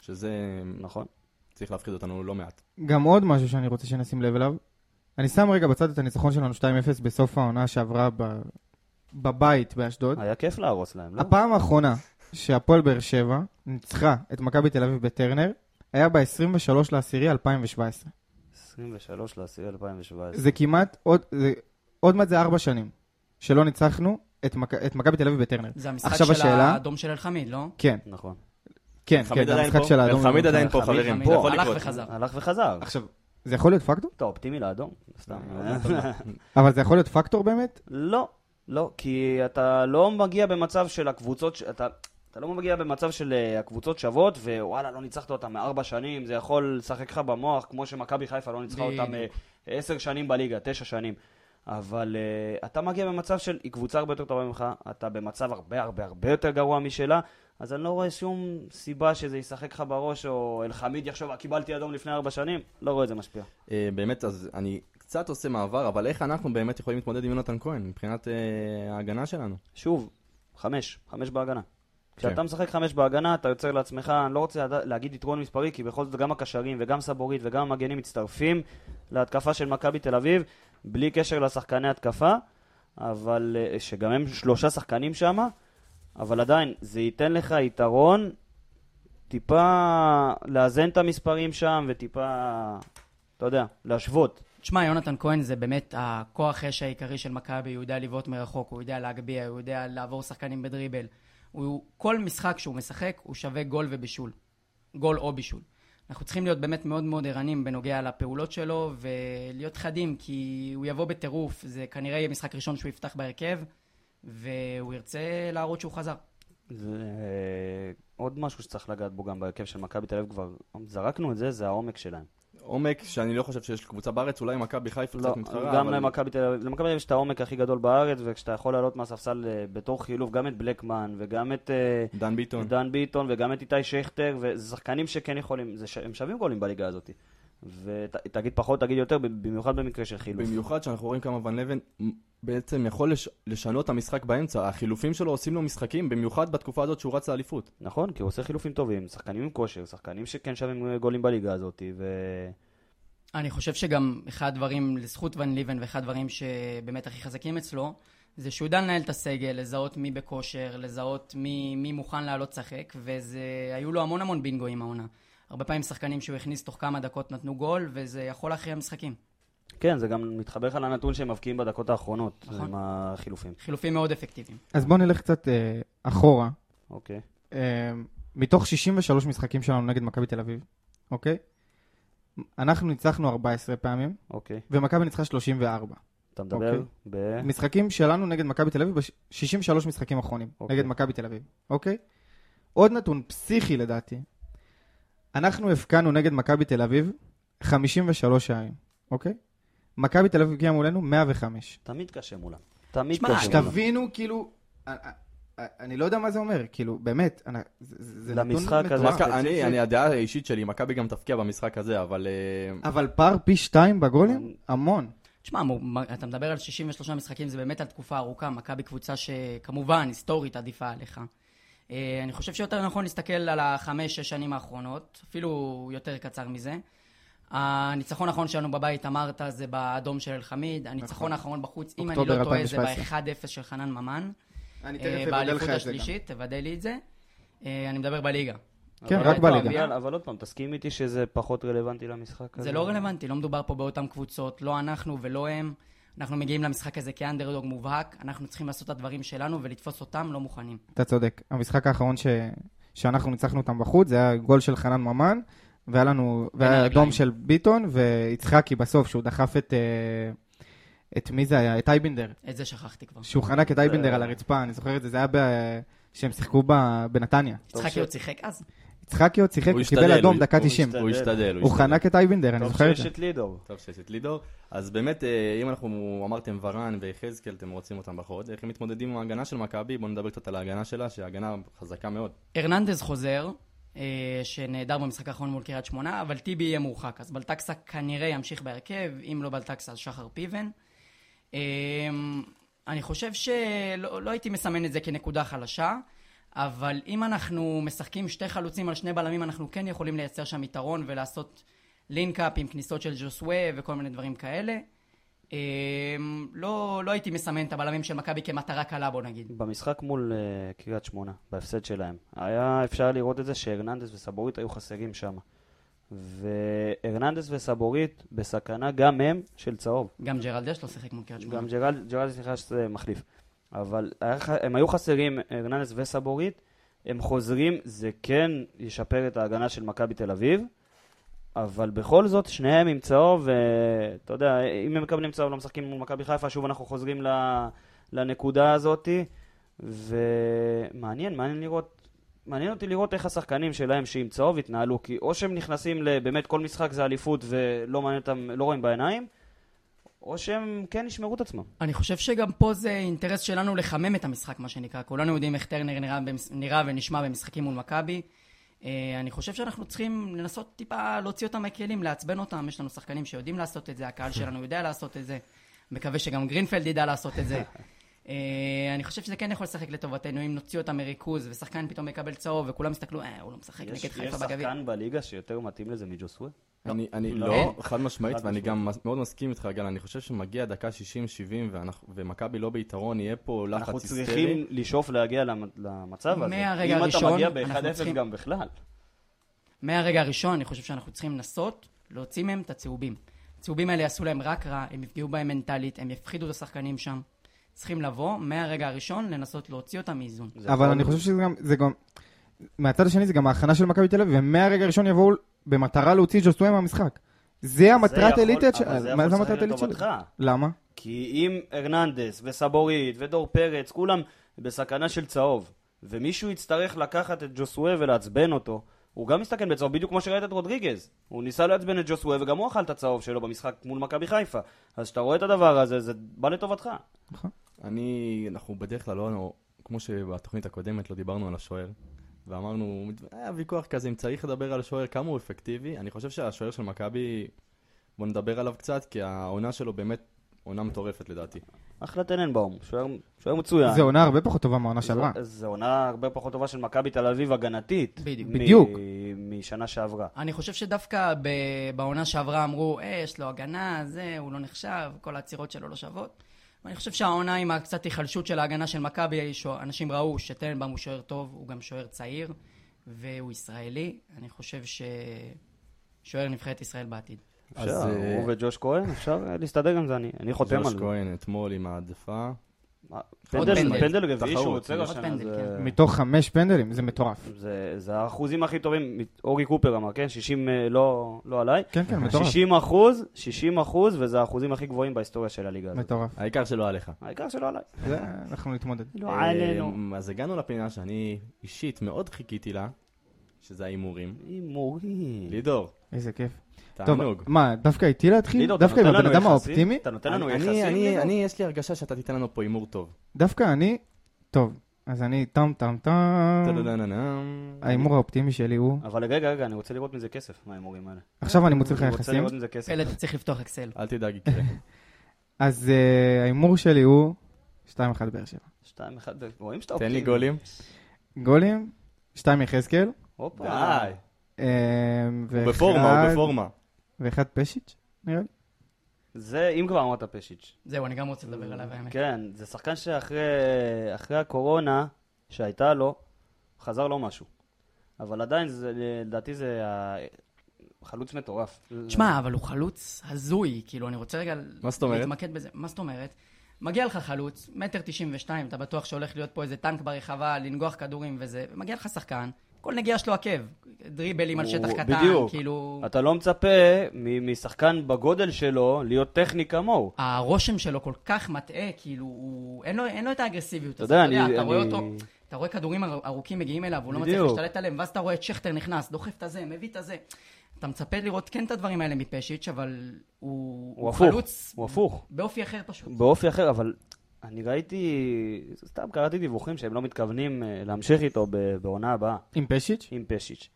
שזה נכון. צריך להפחיד אותנו לא מעט. גם עוד משהו שאני רוצה שנשים לב אליו. אני שם רגע בצד את הניצחון שלנו 2-0 בסוף העונה שעברה ב... בבית באשדוד. היה כיף להרוס להם, לא? הפעם האחרונה שהפועל באר שבע ניצחה את מכבי תל אביב בטרנר, היה ב-23 לעשירי 2017. 23 לעשירי 2017. זה כמעט עוד, זה, עוד מעט זה ארבע שנים שלא ניצחנו את, מכ... את מכבי תל אביב בטרנר. זה המשחק של השאלה- האדום של אלחמיד, לא? כן, נכון. כן, כן, זה המשחק פה? של האדום. חמיד עדיין פה, חברים. יכול הלך. וחזר. הלך וחזר. עכשיו, זה יכול להיות פקטור? אתה אופטימי לאדום, סתם. אבל זה יכול להיות פקטור באמת? לא, לא, כי אתה לא מגיע במצב של הקבוצות, ש- אתה, אתה לא מגיע במצב של אה, הקבוצות שוות, ווואלה, לא ניצחת אותם מארבע שנים, זה יכול לשחק לך במוח, כמו שמכבי חיפה לא ניצחה אותם אה. עשר שנים בליגה, תשע שנים. אבל uh, אתה מגיע במצב של, היא קבוצה הרבה יותר טובה ממך, אתה במצב הרבה הרבה הרבה יותר גרוע משלה, אז אני לא רואה שום סיבה שזה ישחק לך בראש, או אלחמיד יחשוב, "אה, קיבלתי אדום לפני ארבע שנים, לא רואה את זה משפיע. אה, באמת, אז אני קצת עושה מעבר, אבל איך אנחנו באמת יכולים להתמודד עם יונתן כהן מבחינת אה, ההגנה שלנו? שוב, חמש, חמש בהגנה. כשאתה כן. משחק חמש בהגנה, אתה יוצר לעצמך, אני לא רוצה להגיד יתרון מספרי, כי בכל זאת גם הקשרים וגם סבורית וגם המגנים מצטרפים להתקפה של מכבי תל אביב, בלי קשר לשחקני התקפה, אבל, אה, שגם הם שלושה שחקנים שם, אבל עדיין, זה ייתן לך יתרון טיפה לאזן את המספרים שם, וטיפה, אתה יודע, להשוות. תשמע, יונתן כהן זה באמת הכוח אש העיקרי של מכבי, הוא יודע לבעוט מרחוק, הוא יודע להגביה, הוא יודע לעבור שחקנים בדריבל. הוא, כל משחק שהוא משחק, הוא שווה גול ובישול. גול או בישול. אנחנו צריכים להיות באמת מאוד מאוד ערניים בנוגע לפעולות שלו, ולהיות חדים, כי הוא יבוא בטירוף, זה כנראה יהיה משחק ראשון שהוא יפתח בהרכב, והוא ירצה להראות שהוא חזר. זה אה, עוד משהו שצריך לגעת בו גם בהרכב של מכבי תל אביב, כבר זרקנו את זה, זה העומק שלהם. עומק שאני לא חושב שיש קבוצה בארץ, אולי מכבי חיפה לא, קצת מתחרה, גם אבל למכבי תל אביב, למכבי תל אביב יש את העומק הכי גדול בארץ, וכשאתה יכול לעלות מהספסל אה, בתור חילוף גם את בלקמן, וגם את אה, דן ביטון. דן ביטון, וגם את איתי שכטר, וזה שחקנים שכן יכולים, זה ש... הם שווים גולים בליגה הזאת. ותגיד פחות, תגיד יותר, במיוחד במקרה של חילוף. במיוחד שאנחנו רואים כמה ון לבן בעצם יכול לש... לשנות את המשחק באמצע. החילופים שלו עושים לו משחקים, במיוחד בתקופה הזאת שהוא רץ לאליפות. נכון, כי הוא עושה חילופים טובים, שחקנים עם כושר, שחקנים שכן שווים גולים בליגה הזאת, ו... אני חושב שגם אחד הדברים לזכות ון ליבן ואחד הדברים שבאמת הכי חזקים אצלו זה שהוא יודע לנהל את הסגל, לזהות מי בכושר, לזהות מי, מי מוכן לעלות לשחק והיו לו המון המון בינגואים העונה. הרבה פעמים שחקנים שהוא הכניס תוך כמה דקות נתנו גול וזה יכול להכריע משחקים. כן, זה גם מתחבר לך לנתון שהם מבקיעים בדקות האחרונות, נכון. עם החילופים. חילופים מאוד אפקטיביים. אז בואו נלך קצת אה, אחורה. אוקיי. אה, מתוך 63 משחקים שלנו נגד מכבי תל אביב, אוקיי? אנחנו ניצחנו 14 פעמים, אוקיי. ומכבי ניצחה 34. אתה מדבר אוקיי. ב... משחקים שלנו נגד מכבי תל אביב ב-63 משחקים אחרונים, אוקיי. נגד מכבי תל אביב, אוקיי? עוד נתון פסיכי לדעתי, אנחנו הבקענו נגד מכבי תל אביב 53 שערים, אוקיי? מכבי תל אביב הגיעה מולנו 105. תמיד קשה מולם. תמיד שמע, קשה מולם. שתבינו, כאילו, אה, אה, אה, אני לא יודע מה זה אומר, כאילו, באמת, אני- זה- זה נתון למשחק הזה. מטורף. אני, אני, הדעה האישית שלי, מכבי גם תפקיע במשחק הזה, אבל... אבל פער פי שתיים בגולים? המון. תשמע, אתה מדבר על 63 משחקים, זה באמת על תקופה ארוכה. מכבי קבוצה שכמובן, היסטורית עדיפה עליך. אה, אני חושב שיותר נכון להסתכל על החמש-שש שנים האחרונות, אפילו יותר קצר מזה. הניצחון האחרון שלנו בבית, אמרת, זה באדום של אלחמיד. הניצחון האחרון בחוץ, אם אני נכון. לא טועה, זה 2017. ב-1-0 של חנן ממן. אני אה, תכף אבדל לך את זה גם. השלישית, תוודא לי את זה. אה, אני מדבר בליגה. כן, אבל רק בליגה. אבל עוד פעם, תסכים איתי שזה פחות רלוונטי למשחק הזה. זה לא רלוונטי, לא מדובר פה באותן קבוצות, לא אנחנו ולא הם. אנחנו מגיעים למשחק הזה כאנדרדוג מובהק, אנחנו צריכים לעשות את הדברים שלנו ולתפוס אותם לא מוכנים. אתה צודק. המשחק האחרון ש... שאנחנו ניצחנו אותם בחוץ, זה היה גול של חנן ממן, והיה לנו, והיה. אדום של ביטון, ויצחקי בסוף, שהוא דחף את... אה, את מי זה היה? את אייבינדר. את זה שכחתי כבר. שהוא חנק את אייבינדר. על הרצפה, אני זוכר את זה, זה היה ב... שהם שיחקו. בנתניה. יצחקי עוד שיחק אז? יצחקי עוד שיחק, הוא קיבל אדום הוא- דקה הוא 90. השתדל. הוא השתדל, הוא. חנק את אייבינדר, אני טוב זוכר את שיש זה. את לידור. טוב שיש את לידור. אז באמת, אה, אם אנחנו אמרתם ורן ויחזקאל, אתם רוצים אותם בחוד, איך הם מתמודדים עם ההגנה של מכבי? בואו נדבר קצת על ההגנה שלה, שההגנה חזקה מאוד. הרננדז חוזר, אה, שנעדר במשחק האחרון מול קריית שמונה, אבל טיבי יהיה מורחק. אז בלטקסה כנראה ימשיך בהרכב, אם לא בלטקסה אז שחר פיבן. אה, אני חושב שלא לא הייתי מסמן את זה כנקודה חלשה, אבל אם אנחנו משחקים שתי חלוצים על שני בלמים, אנחנו כן יכולים לייצר שם יתרון ולעשות לינקאפ עם כניסות של ג'וסווה וכל מיני דברים כאלה. אה, לא, לא הייתי מסמן את הבלמים של מכבי כמטרה קלה, בוא נגיד. במשחק מול אה, קריית שמונה, בהפסד שלהם, היה אפשר לראות את זה שהרננדס וסבורית היו חסרים שם. והרננדס וסבורית בסכנה גם הם של צהוב. גם ג'רלדש לא שיחק מול קריית שמונה. גם ג'רלד ג'רלד נכנס מחליף. אבל הם היו חסרים הרננדס וסבורית, הם חוזרים, זה כן ישפר את ההגנה של מכבי תל אביב, אבל בכל זאת שניהם עם צהוב, ואתה יודע, אם הם מקבלים צהוב לא משחקים מול מכבי חיפה, שוב אנחנו חוזרים לנקודה הזאתי, ומעניין, מעניין לראות. מעניין אותי לראות איך השחקנים שלהם שעם צהוב יתנהלו, כי או שהם נכנסים לבאמת כל משחק זה אליפות ולא מעניין אותם, לא רואים בעיניים, או שהם כן ישמרו את עצמם. אני חושב שגם פה זה אינטרס שלנו לחמם את המשחק, מה שנקרא. כולנו יודעים איך טרנר נראה, במש- נראה ונשמע במשחקים מול מכבי. אה, אני חושב שאנחנו צריכים לנסות טיפה להוציא אותם מהכלים, לעצבן אותם. יש לנו שחקנים שיודעים לעשות את זה, הקהל שלנו יודע לעשות את זה. מקווה שגם גרינפלד ידע לעשות את זה. אה, אני חושב שזה כן יכול לשחק לטובתנו, אם נוציא אותם מריכוז, ושחקן פתאום יקבל צהוב, וכולם יסתכלו, אה, הוא לא משחק יש, נגד יש חיפה בגביע. שחקן בליגה שיותר מתאים לזה מג'וסווה? אני, אני לא. לא. חד משמעית, חד ואני משמעית. גם מאוד מסכים איתך, גל, אני חושב שמגיע דקה 60-70 ואנחנו- ומכבי לא ביתרון, יהיה פה אנחנו לחץ היסטרי. צריכים לשאוף להגיע למ- למצב הזה. מהרגע אם הראשון, אתה מגיע אנחנו ב-1-0 צריכים- גם בכלל. מהרגע הראשון, אני חושב שאנחנו צריכים לנסות להוציא מהם את הצהובים. הצהובים האלה יעשו להם רק רע, הם יפגעו בהם מנטלית, הם יפחידו את השחקנים שם. צריכים לבוא, מהרגע הראשון, לנסות להוציא אותם מאיזון. אבל אני חושב שזה גם, זה גם, מהצד השני זה גם ההכנה של מכבי תל אביב, ומהרגע הראשון יבואו במטרה להוציא את ג'וסטויה מהמשחק. זה המטרת עילית של... אבל זה מה יכול זה לשחק? לטובתך. למה? כי אם הרננדס וסבורית ודור פרץ, כולם בסכנה של צהוב, ומישהו יצטרך לקחת את ג'וסווה ולעצבן אותו, הוא גם מסתכן בצהוב, בדיוק כמו שראית את רודריגז. הוא ניסה לעצבן את ג'וסווה וגם הוא אכל את הצהוב שלו במשחק מול מכבי חיפה. אז כשאתה רואה את הדבר הזה, זה בא לטובתך. אני, אנחנו בדרך כלל לא, כמו שבתוכנית הקודמת לא דיברנו על השוער, ואמרנו, היה ויכוח כזה אם צריך לדבר על השוער, כמה הוא אפקטיבי. אני חושב שהשוער של מכבי, בוא נדבר עליו קצת, כי העונה שלו באמת עונה מטורפת לדעתי. אחלה טננבאום, שוער, מצוין. זה עונה הרבה פחות טובה מהעונה זו- שעברה. זו עונה הרבה פחות טובה של מכבי תל אביב הגנתית. בדיוק. משנה שעברה. אני חושב שדווקא בעונה שעברה אמרו, אה, יש לו הגנה, זה, הוא לא נחשב, כל העצירות שלו לא שוות. ואני חושב שהעונה עם הקצת היחלשות של ההגנה של מכבי, אנשים ראו שטננבאום הוא שוער טוב, הוא גם שוער צעיר, והוא ישראלי. אני חושב ששוער נבחרת ישראל בעתיד. אז, אפשר, אה, הוא וג'וש כהן, אפשר אה, להסתדר עם זה, אני אני חותם על ג'וש זה. כהן אתמול עם העדפה. פנדל, פנדל. תחרות, שהוא יוצר השנה, כן. מתוך חמש פנדלים, זה מטורף. זה האחוזים הכי טובים, אורי קופר אמר, כן? 60 אה, לא לא עליי. כן, כן, מטורף. 60 אחוז, 60 אחוז, וזה האחוזים הכי גבוהים בהיסטוריה של הליגה הזאת. מטורף. העיקר שלא עליך. העיקר שלא עליי. זה אנחנו נתמודד. לא עלינו. אז הגענו לפינה שאני אישית מאוד חיכיתי לה, שזה ההימורים. הימורים. לידור, איזה כיף. טוב, תענוג. מה, דווקא איתי להתחיל? אתה דווקא עם הבן אדם יחסים? האופטימי? אתה נותן לנו אני- יחסים? אני? אני, יש לי הרגשה שאתה תיתן לנו פה הימור טוב. דווקא אני... טוב, אז אני טם טם טם. טה-דה-דה-דה-דם. ההימור האופטימי שלי הוא... אבל רגע, רגע, אני רוצה לראות מזה כסף, מההימורים האלה. עכשיו אני מוציא לך אני רוצה יחסים. לראות מזה כסף. פלד, צריך לפתוח אקסל. אל תדאג, יקרה. אז אה, ההימור שלי הוא 2-1 באר שבע. שתיים, אחד, רואים שאתה תן לי אופטימי. גולים. גולים, 2 יחזקאל, הופה. די. אה, הוא בפורמה, הוא בפורמה. ואחד פשיץ', נראה לי. זה, אם כבר אמרת פשיץ'. זהו, אני גם רוצה לדבר עליו, האמת. כן, זה שחקן שאחרי אחרי הקורונה שהייתה לו, חזר לו משהו. אבל עדיין, זה, לדעתי זה חלוץ מטורף. תשמע, אבל הוא חלוץ הזוי, כאילו, אני רוצה רגע? להתמקד בזה. מה זאת אומרת? מגיע לך חלוץ, מטר תשעים ושתיים, אתה בטוח שהולך להיות פה איזה טנק ברחבה, לנגוח כדורים וזה, ומגיע לך שחקן, כל נגיעה שלו עקב, דריבלים על הוא- שטח קטן, בדיוק. כאילו... אתה לא מצפה מ- משחקן בגודל שלו להיות טכני כמוהו. הרושם שלו כל כך מטעה, כאילו, הוא... אין לו, אין לו את האגרסיביות אתה הזאת. יודע, אתה, אני... אתה רואה אני- אותו, אתה רואה כדורים אר- ארוכים מגיעים אליו, הוא לא מצליח. להשתלט עליהם, ואז אתה רואה את שכטר נכנס, דוחף את הזה, מביא את הזה. אתה מצפה לראות כן את הדברים האלה מפשיץ', אבל הוא, הוא הפוך, חלוץ הוא הפוך. באופי אחר פשוט. באופי אחר, אבל אני ראיתי, סתם קראתי דיווחים שהם לא מתכוונים אה, להמשיך איתו ב- בעונה הבאה, עם פשיץ'? עם פשיץ'.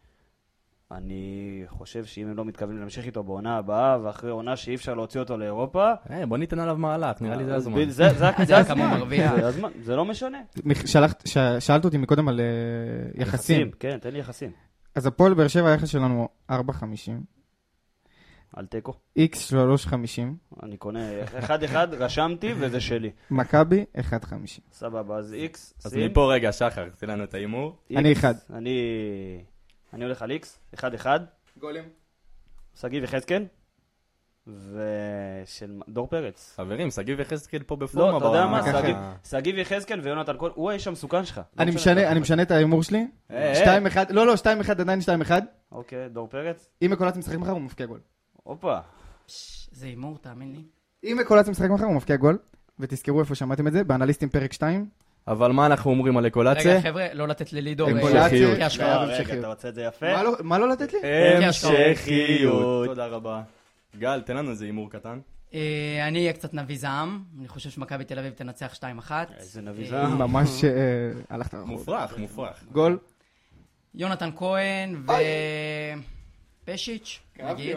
אני חושב שאם הם לא מתכוונים להמשיך איתו בעונה הבאה, ואחרי עונה שאי אפשר להוציא אותו לאירופה, אה, בוא ניתן עליו מהלך, נראה לי זה אז הזמן. זה- כמה הזמן, מרוויח. זה הזמן, זה לא משנה. שאלת אותי מקודם על אה, יחסים. כן, תן לי יחסים. אז הפועל באר שבע היחס שלנו 4.50, על תיקו. איקס 3.50, אני קונה אחד-אחד, רשמתי וזה שלי. מכבי 1.50. סבבה, אז איקס, אז. מפה רגע, שחר, תן לנו את ההימור. אני איקס, אחד. אני... אני הולך על איקס, אחד-אחד. גולים? שגיב יחזקאל. ושל דור פרץ. חברים, שגיב יחזקאל פה בפורמה. לא, אתה יודע מה? שגיב- יחזקאל ויונתן כהן, הוא האיש המסוכן שלך. לא אני משנה את ההימור שלי. אה, אה. 2-1, לא, לא, 2-1, עדיין 2-1. אוקיי, דור פרץ. אם מקולציה משחק מחר, הוא מבקיע גול. הופה. זה הימור, תאמין לי. אם מקולציה משחק מחר, הוא מבקיע גול. ותזכרו איפה שמעתם את זה, באנליסטים פרק 2. אבל מה אנחנו אומרים על אקולציה? רגע, חבר'ה, לא לתת ללידור... אה, המשכיות. השקעה. חייב רגע. אתה רוצה את זה יפה? מה לא- מה לא לתת לי? המשכיות. תודה רבה. גל, תן לנו איזה הימור קטן. אה, אני אהיה קצת נביא זעם, אני חושב שמכבי תל אביב תנצח 2-1. איזה נביא אה, זעם. ממש אה, הלכת רחוק. מופרך, מופרך. גול. יונתן כהן ופשיץ', נגיד,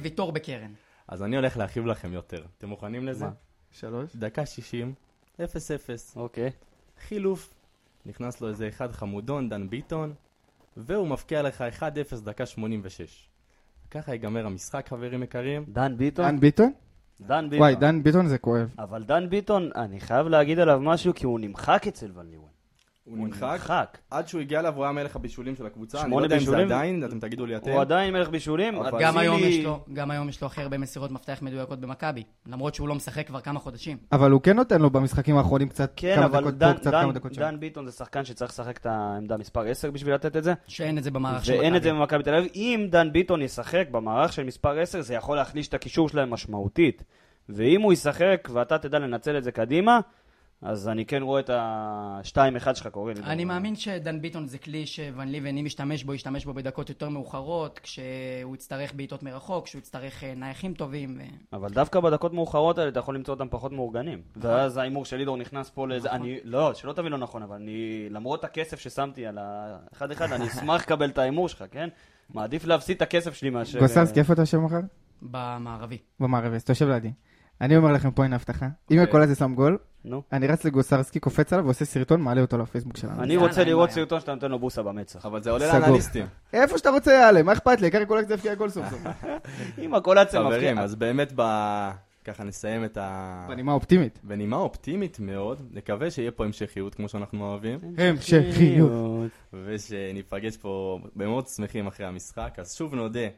וויטור בקרן. אז אני הולך להרחיב לכם יותר. אתם מוכנים לזה? מה? שלוש. דקה 60, 0-0. אוקיי. חילוף. נכנס לו איזה אחד חמודון, דן ביטון, והוא מפקיע לך 1-0 דקה 86. ככה ייגמר המשחק, חברים יקרים. דן ביטון? דן ביטון? דן ביטון. וואי, דן ביטון זה כואב. אבל דן ביטון, אני חייב להגיד עליו משהו, כי הוא נמחק אצל ון ליוון. הוא נמחק. עד שהוא הגיע אליו הוא היה מלך הבישולים של הקבוצה. אני לא יודע אם זה? עדיין, אתם תגידו לי אתם. הוא עדיין מלך בישולים. גם היום, יש לו, הכי הרבה מסירות מפתח מדויקות במכבי, למרות שהוא לא משחק כבר כמה חודשים. אבל הוא כן נותן לו במשחקים האחרונים קצת כן, כמה אבל דקות דן, פה, קצת דן, כמה דקות שם. דן ביטון זה שחקן שצריך לשחק את העמדה מספר 10 בשביל לתת את זה. שאין את זה במערך של מכבי. ואין את זה במכבי תל אביב. אם דן ביטון ישחק במערך של מספר 10, זה יכול להחליש את הקישור שלהם משמעותית. ואם הוא ישחק ואתה תדע לנצל את זה קדימה, אז אני כן רואה את ה-2-1 שלך קורה לי. אני מאמין שדן ביטון זה כלי שוון ליבן, אם ישתמש בו, ישתמש בו בדקות יותר מאוחרות, כשהוא יצטרך בעיטות מרחוק, כשהוא יצטרך אה, נייחים טובים. ו... אבל דווקא בדקות מאוחרות האלה אתה יכול למצוא אותם פחות מאורגנים. ואז ההימור של לידור נכנס פה לאיזה... אני... לא, שלא תבין לא נכון, אבל אני... למרות הכסף ששמתי על ה-1-1, אני אשמח לקבל את ההימור שלך, כן? מעדיף להפסיד את הכסף שלי מאשר... גוססקי, איפה אתה יושב מחר? במערבי. במערבי, אז אתה יושב לידי. אני אומר לכם פה הנה הבטחה. אם מקולציה שם גול, נו. אני רץ לגוסרסקי, קופץ עליו ועושה סרטון, מעלה אותו לפייסבוק שלנו. אני רוצה לראות. סרטון שאתה נותן לו בוסה במצח. אבל זה עולה. לאנליסטים. איפה שאתה רוצה יעלה, מה אכפת לי? העיקר קולקציה יפקיע גול סוף סוף. אם הקולציה חברים, מבקיע... אז באמת ב... ככה נסיים את ה... בנימה אופטימית. בנימה אופטימית מאוד, נקווה שיהיה פה המשכיות כמו שאנחנו אוהבים, המשכיות. ושניפגש פה במאוד שמחים אחרי המשחק. אז שוב נודה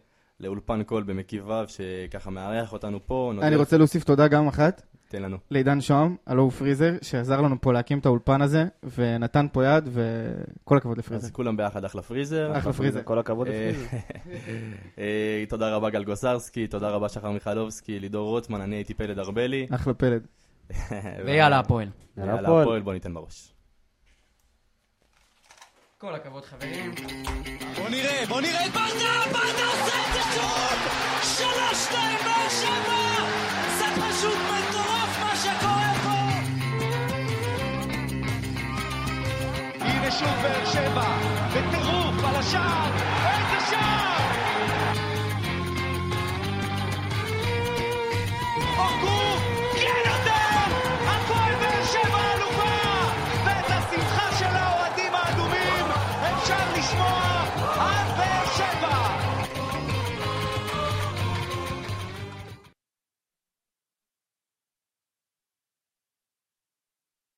לאולפן קול במקיביו, שככה מארח אותנו פה. אני רוצה להוסיף תודה גם אחת תן לנו. לעידן שוהם, הלו הוא פריזר, שעזר לנו פה להקים את האולפן הזה, ונתן פה יד, וכל הכבוד לפריזר. אז כולם ביחד אחלה פריזר. אחלה פריזר. כל הכבוד אה, לפריזר. אה, תודה רבה גל גוסרסקי, תודה רבה שחר מיכלובסקי, לידור רוטמן, אני הייתי פלד ארבלי. אחלה פלד. ויאללה הפועל. יאללה הפועל, בוא ניתן בראש. כל הכבוד חברים. בוא נראה, בוא נראה את ברדה, ברדה עושה את זה שוב! שלוש, שתיים, באר שבע! זה פשוט... מה... והנה שוב באר שבע, בטירוף על השער, איזה שער! אורגו!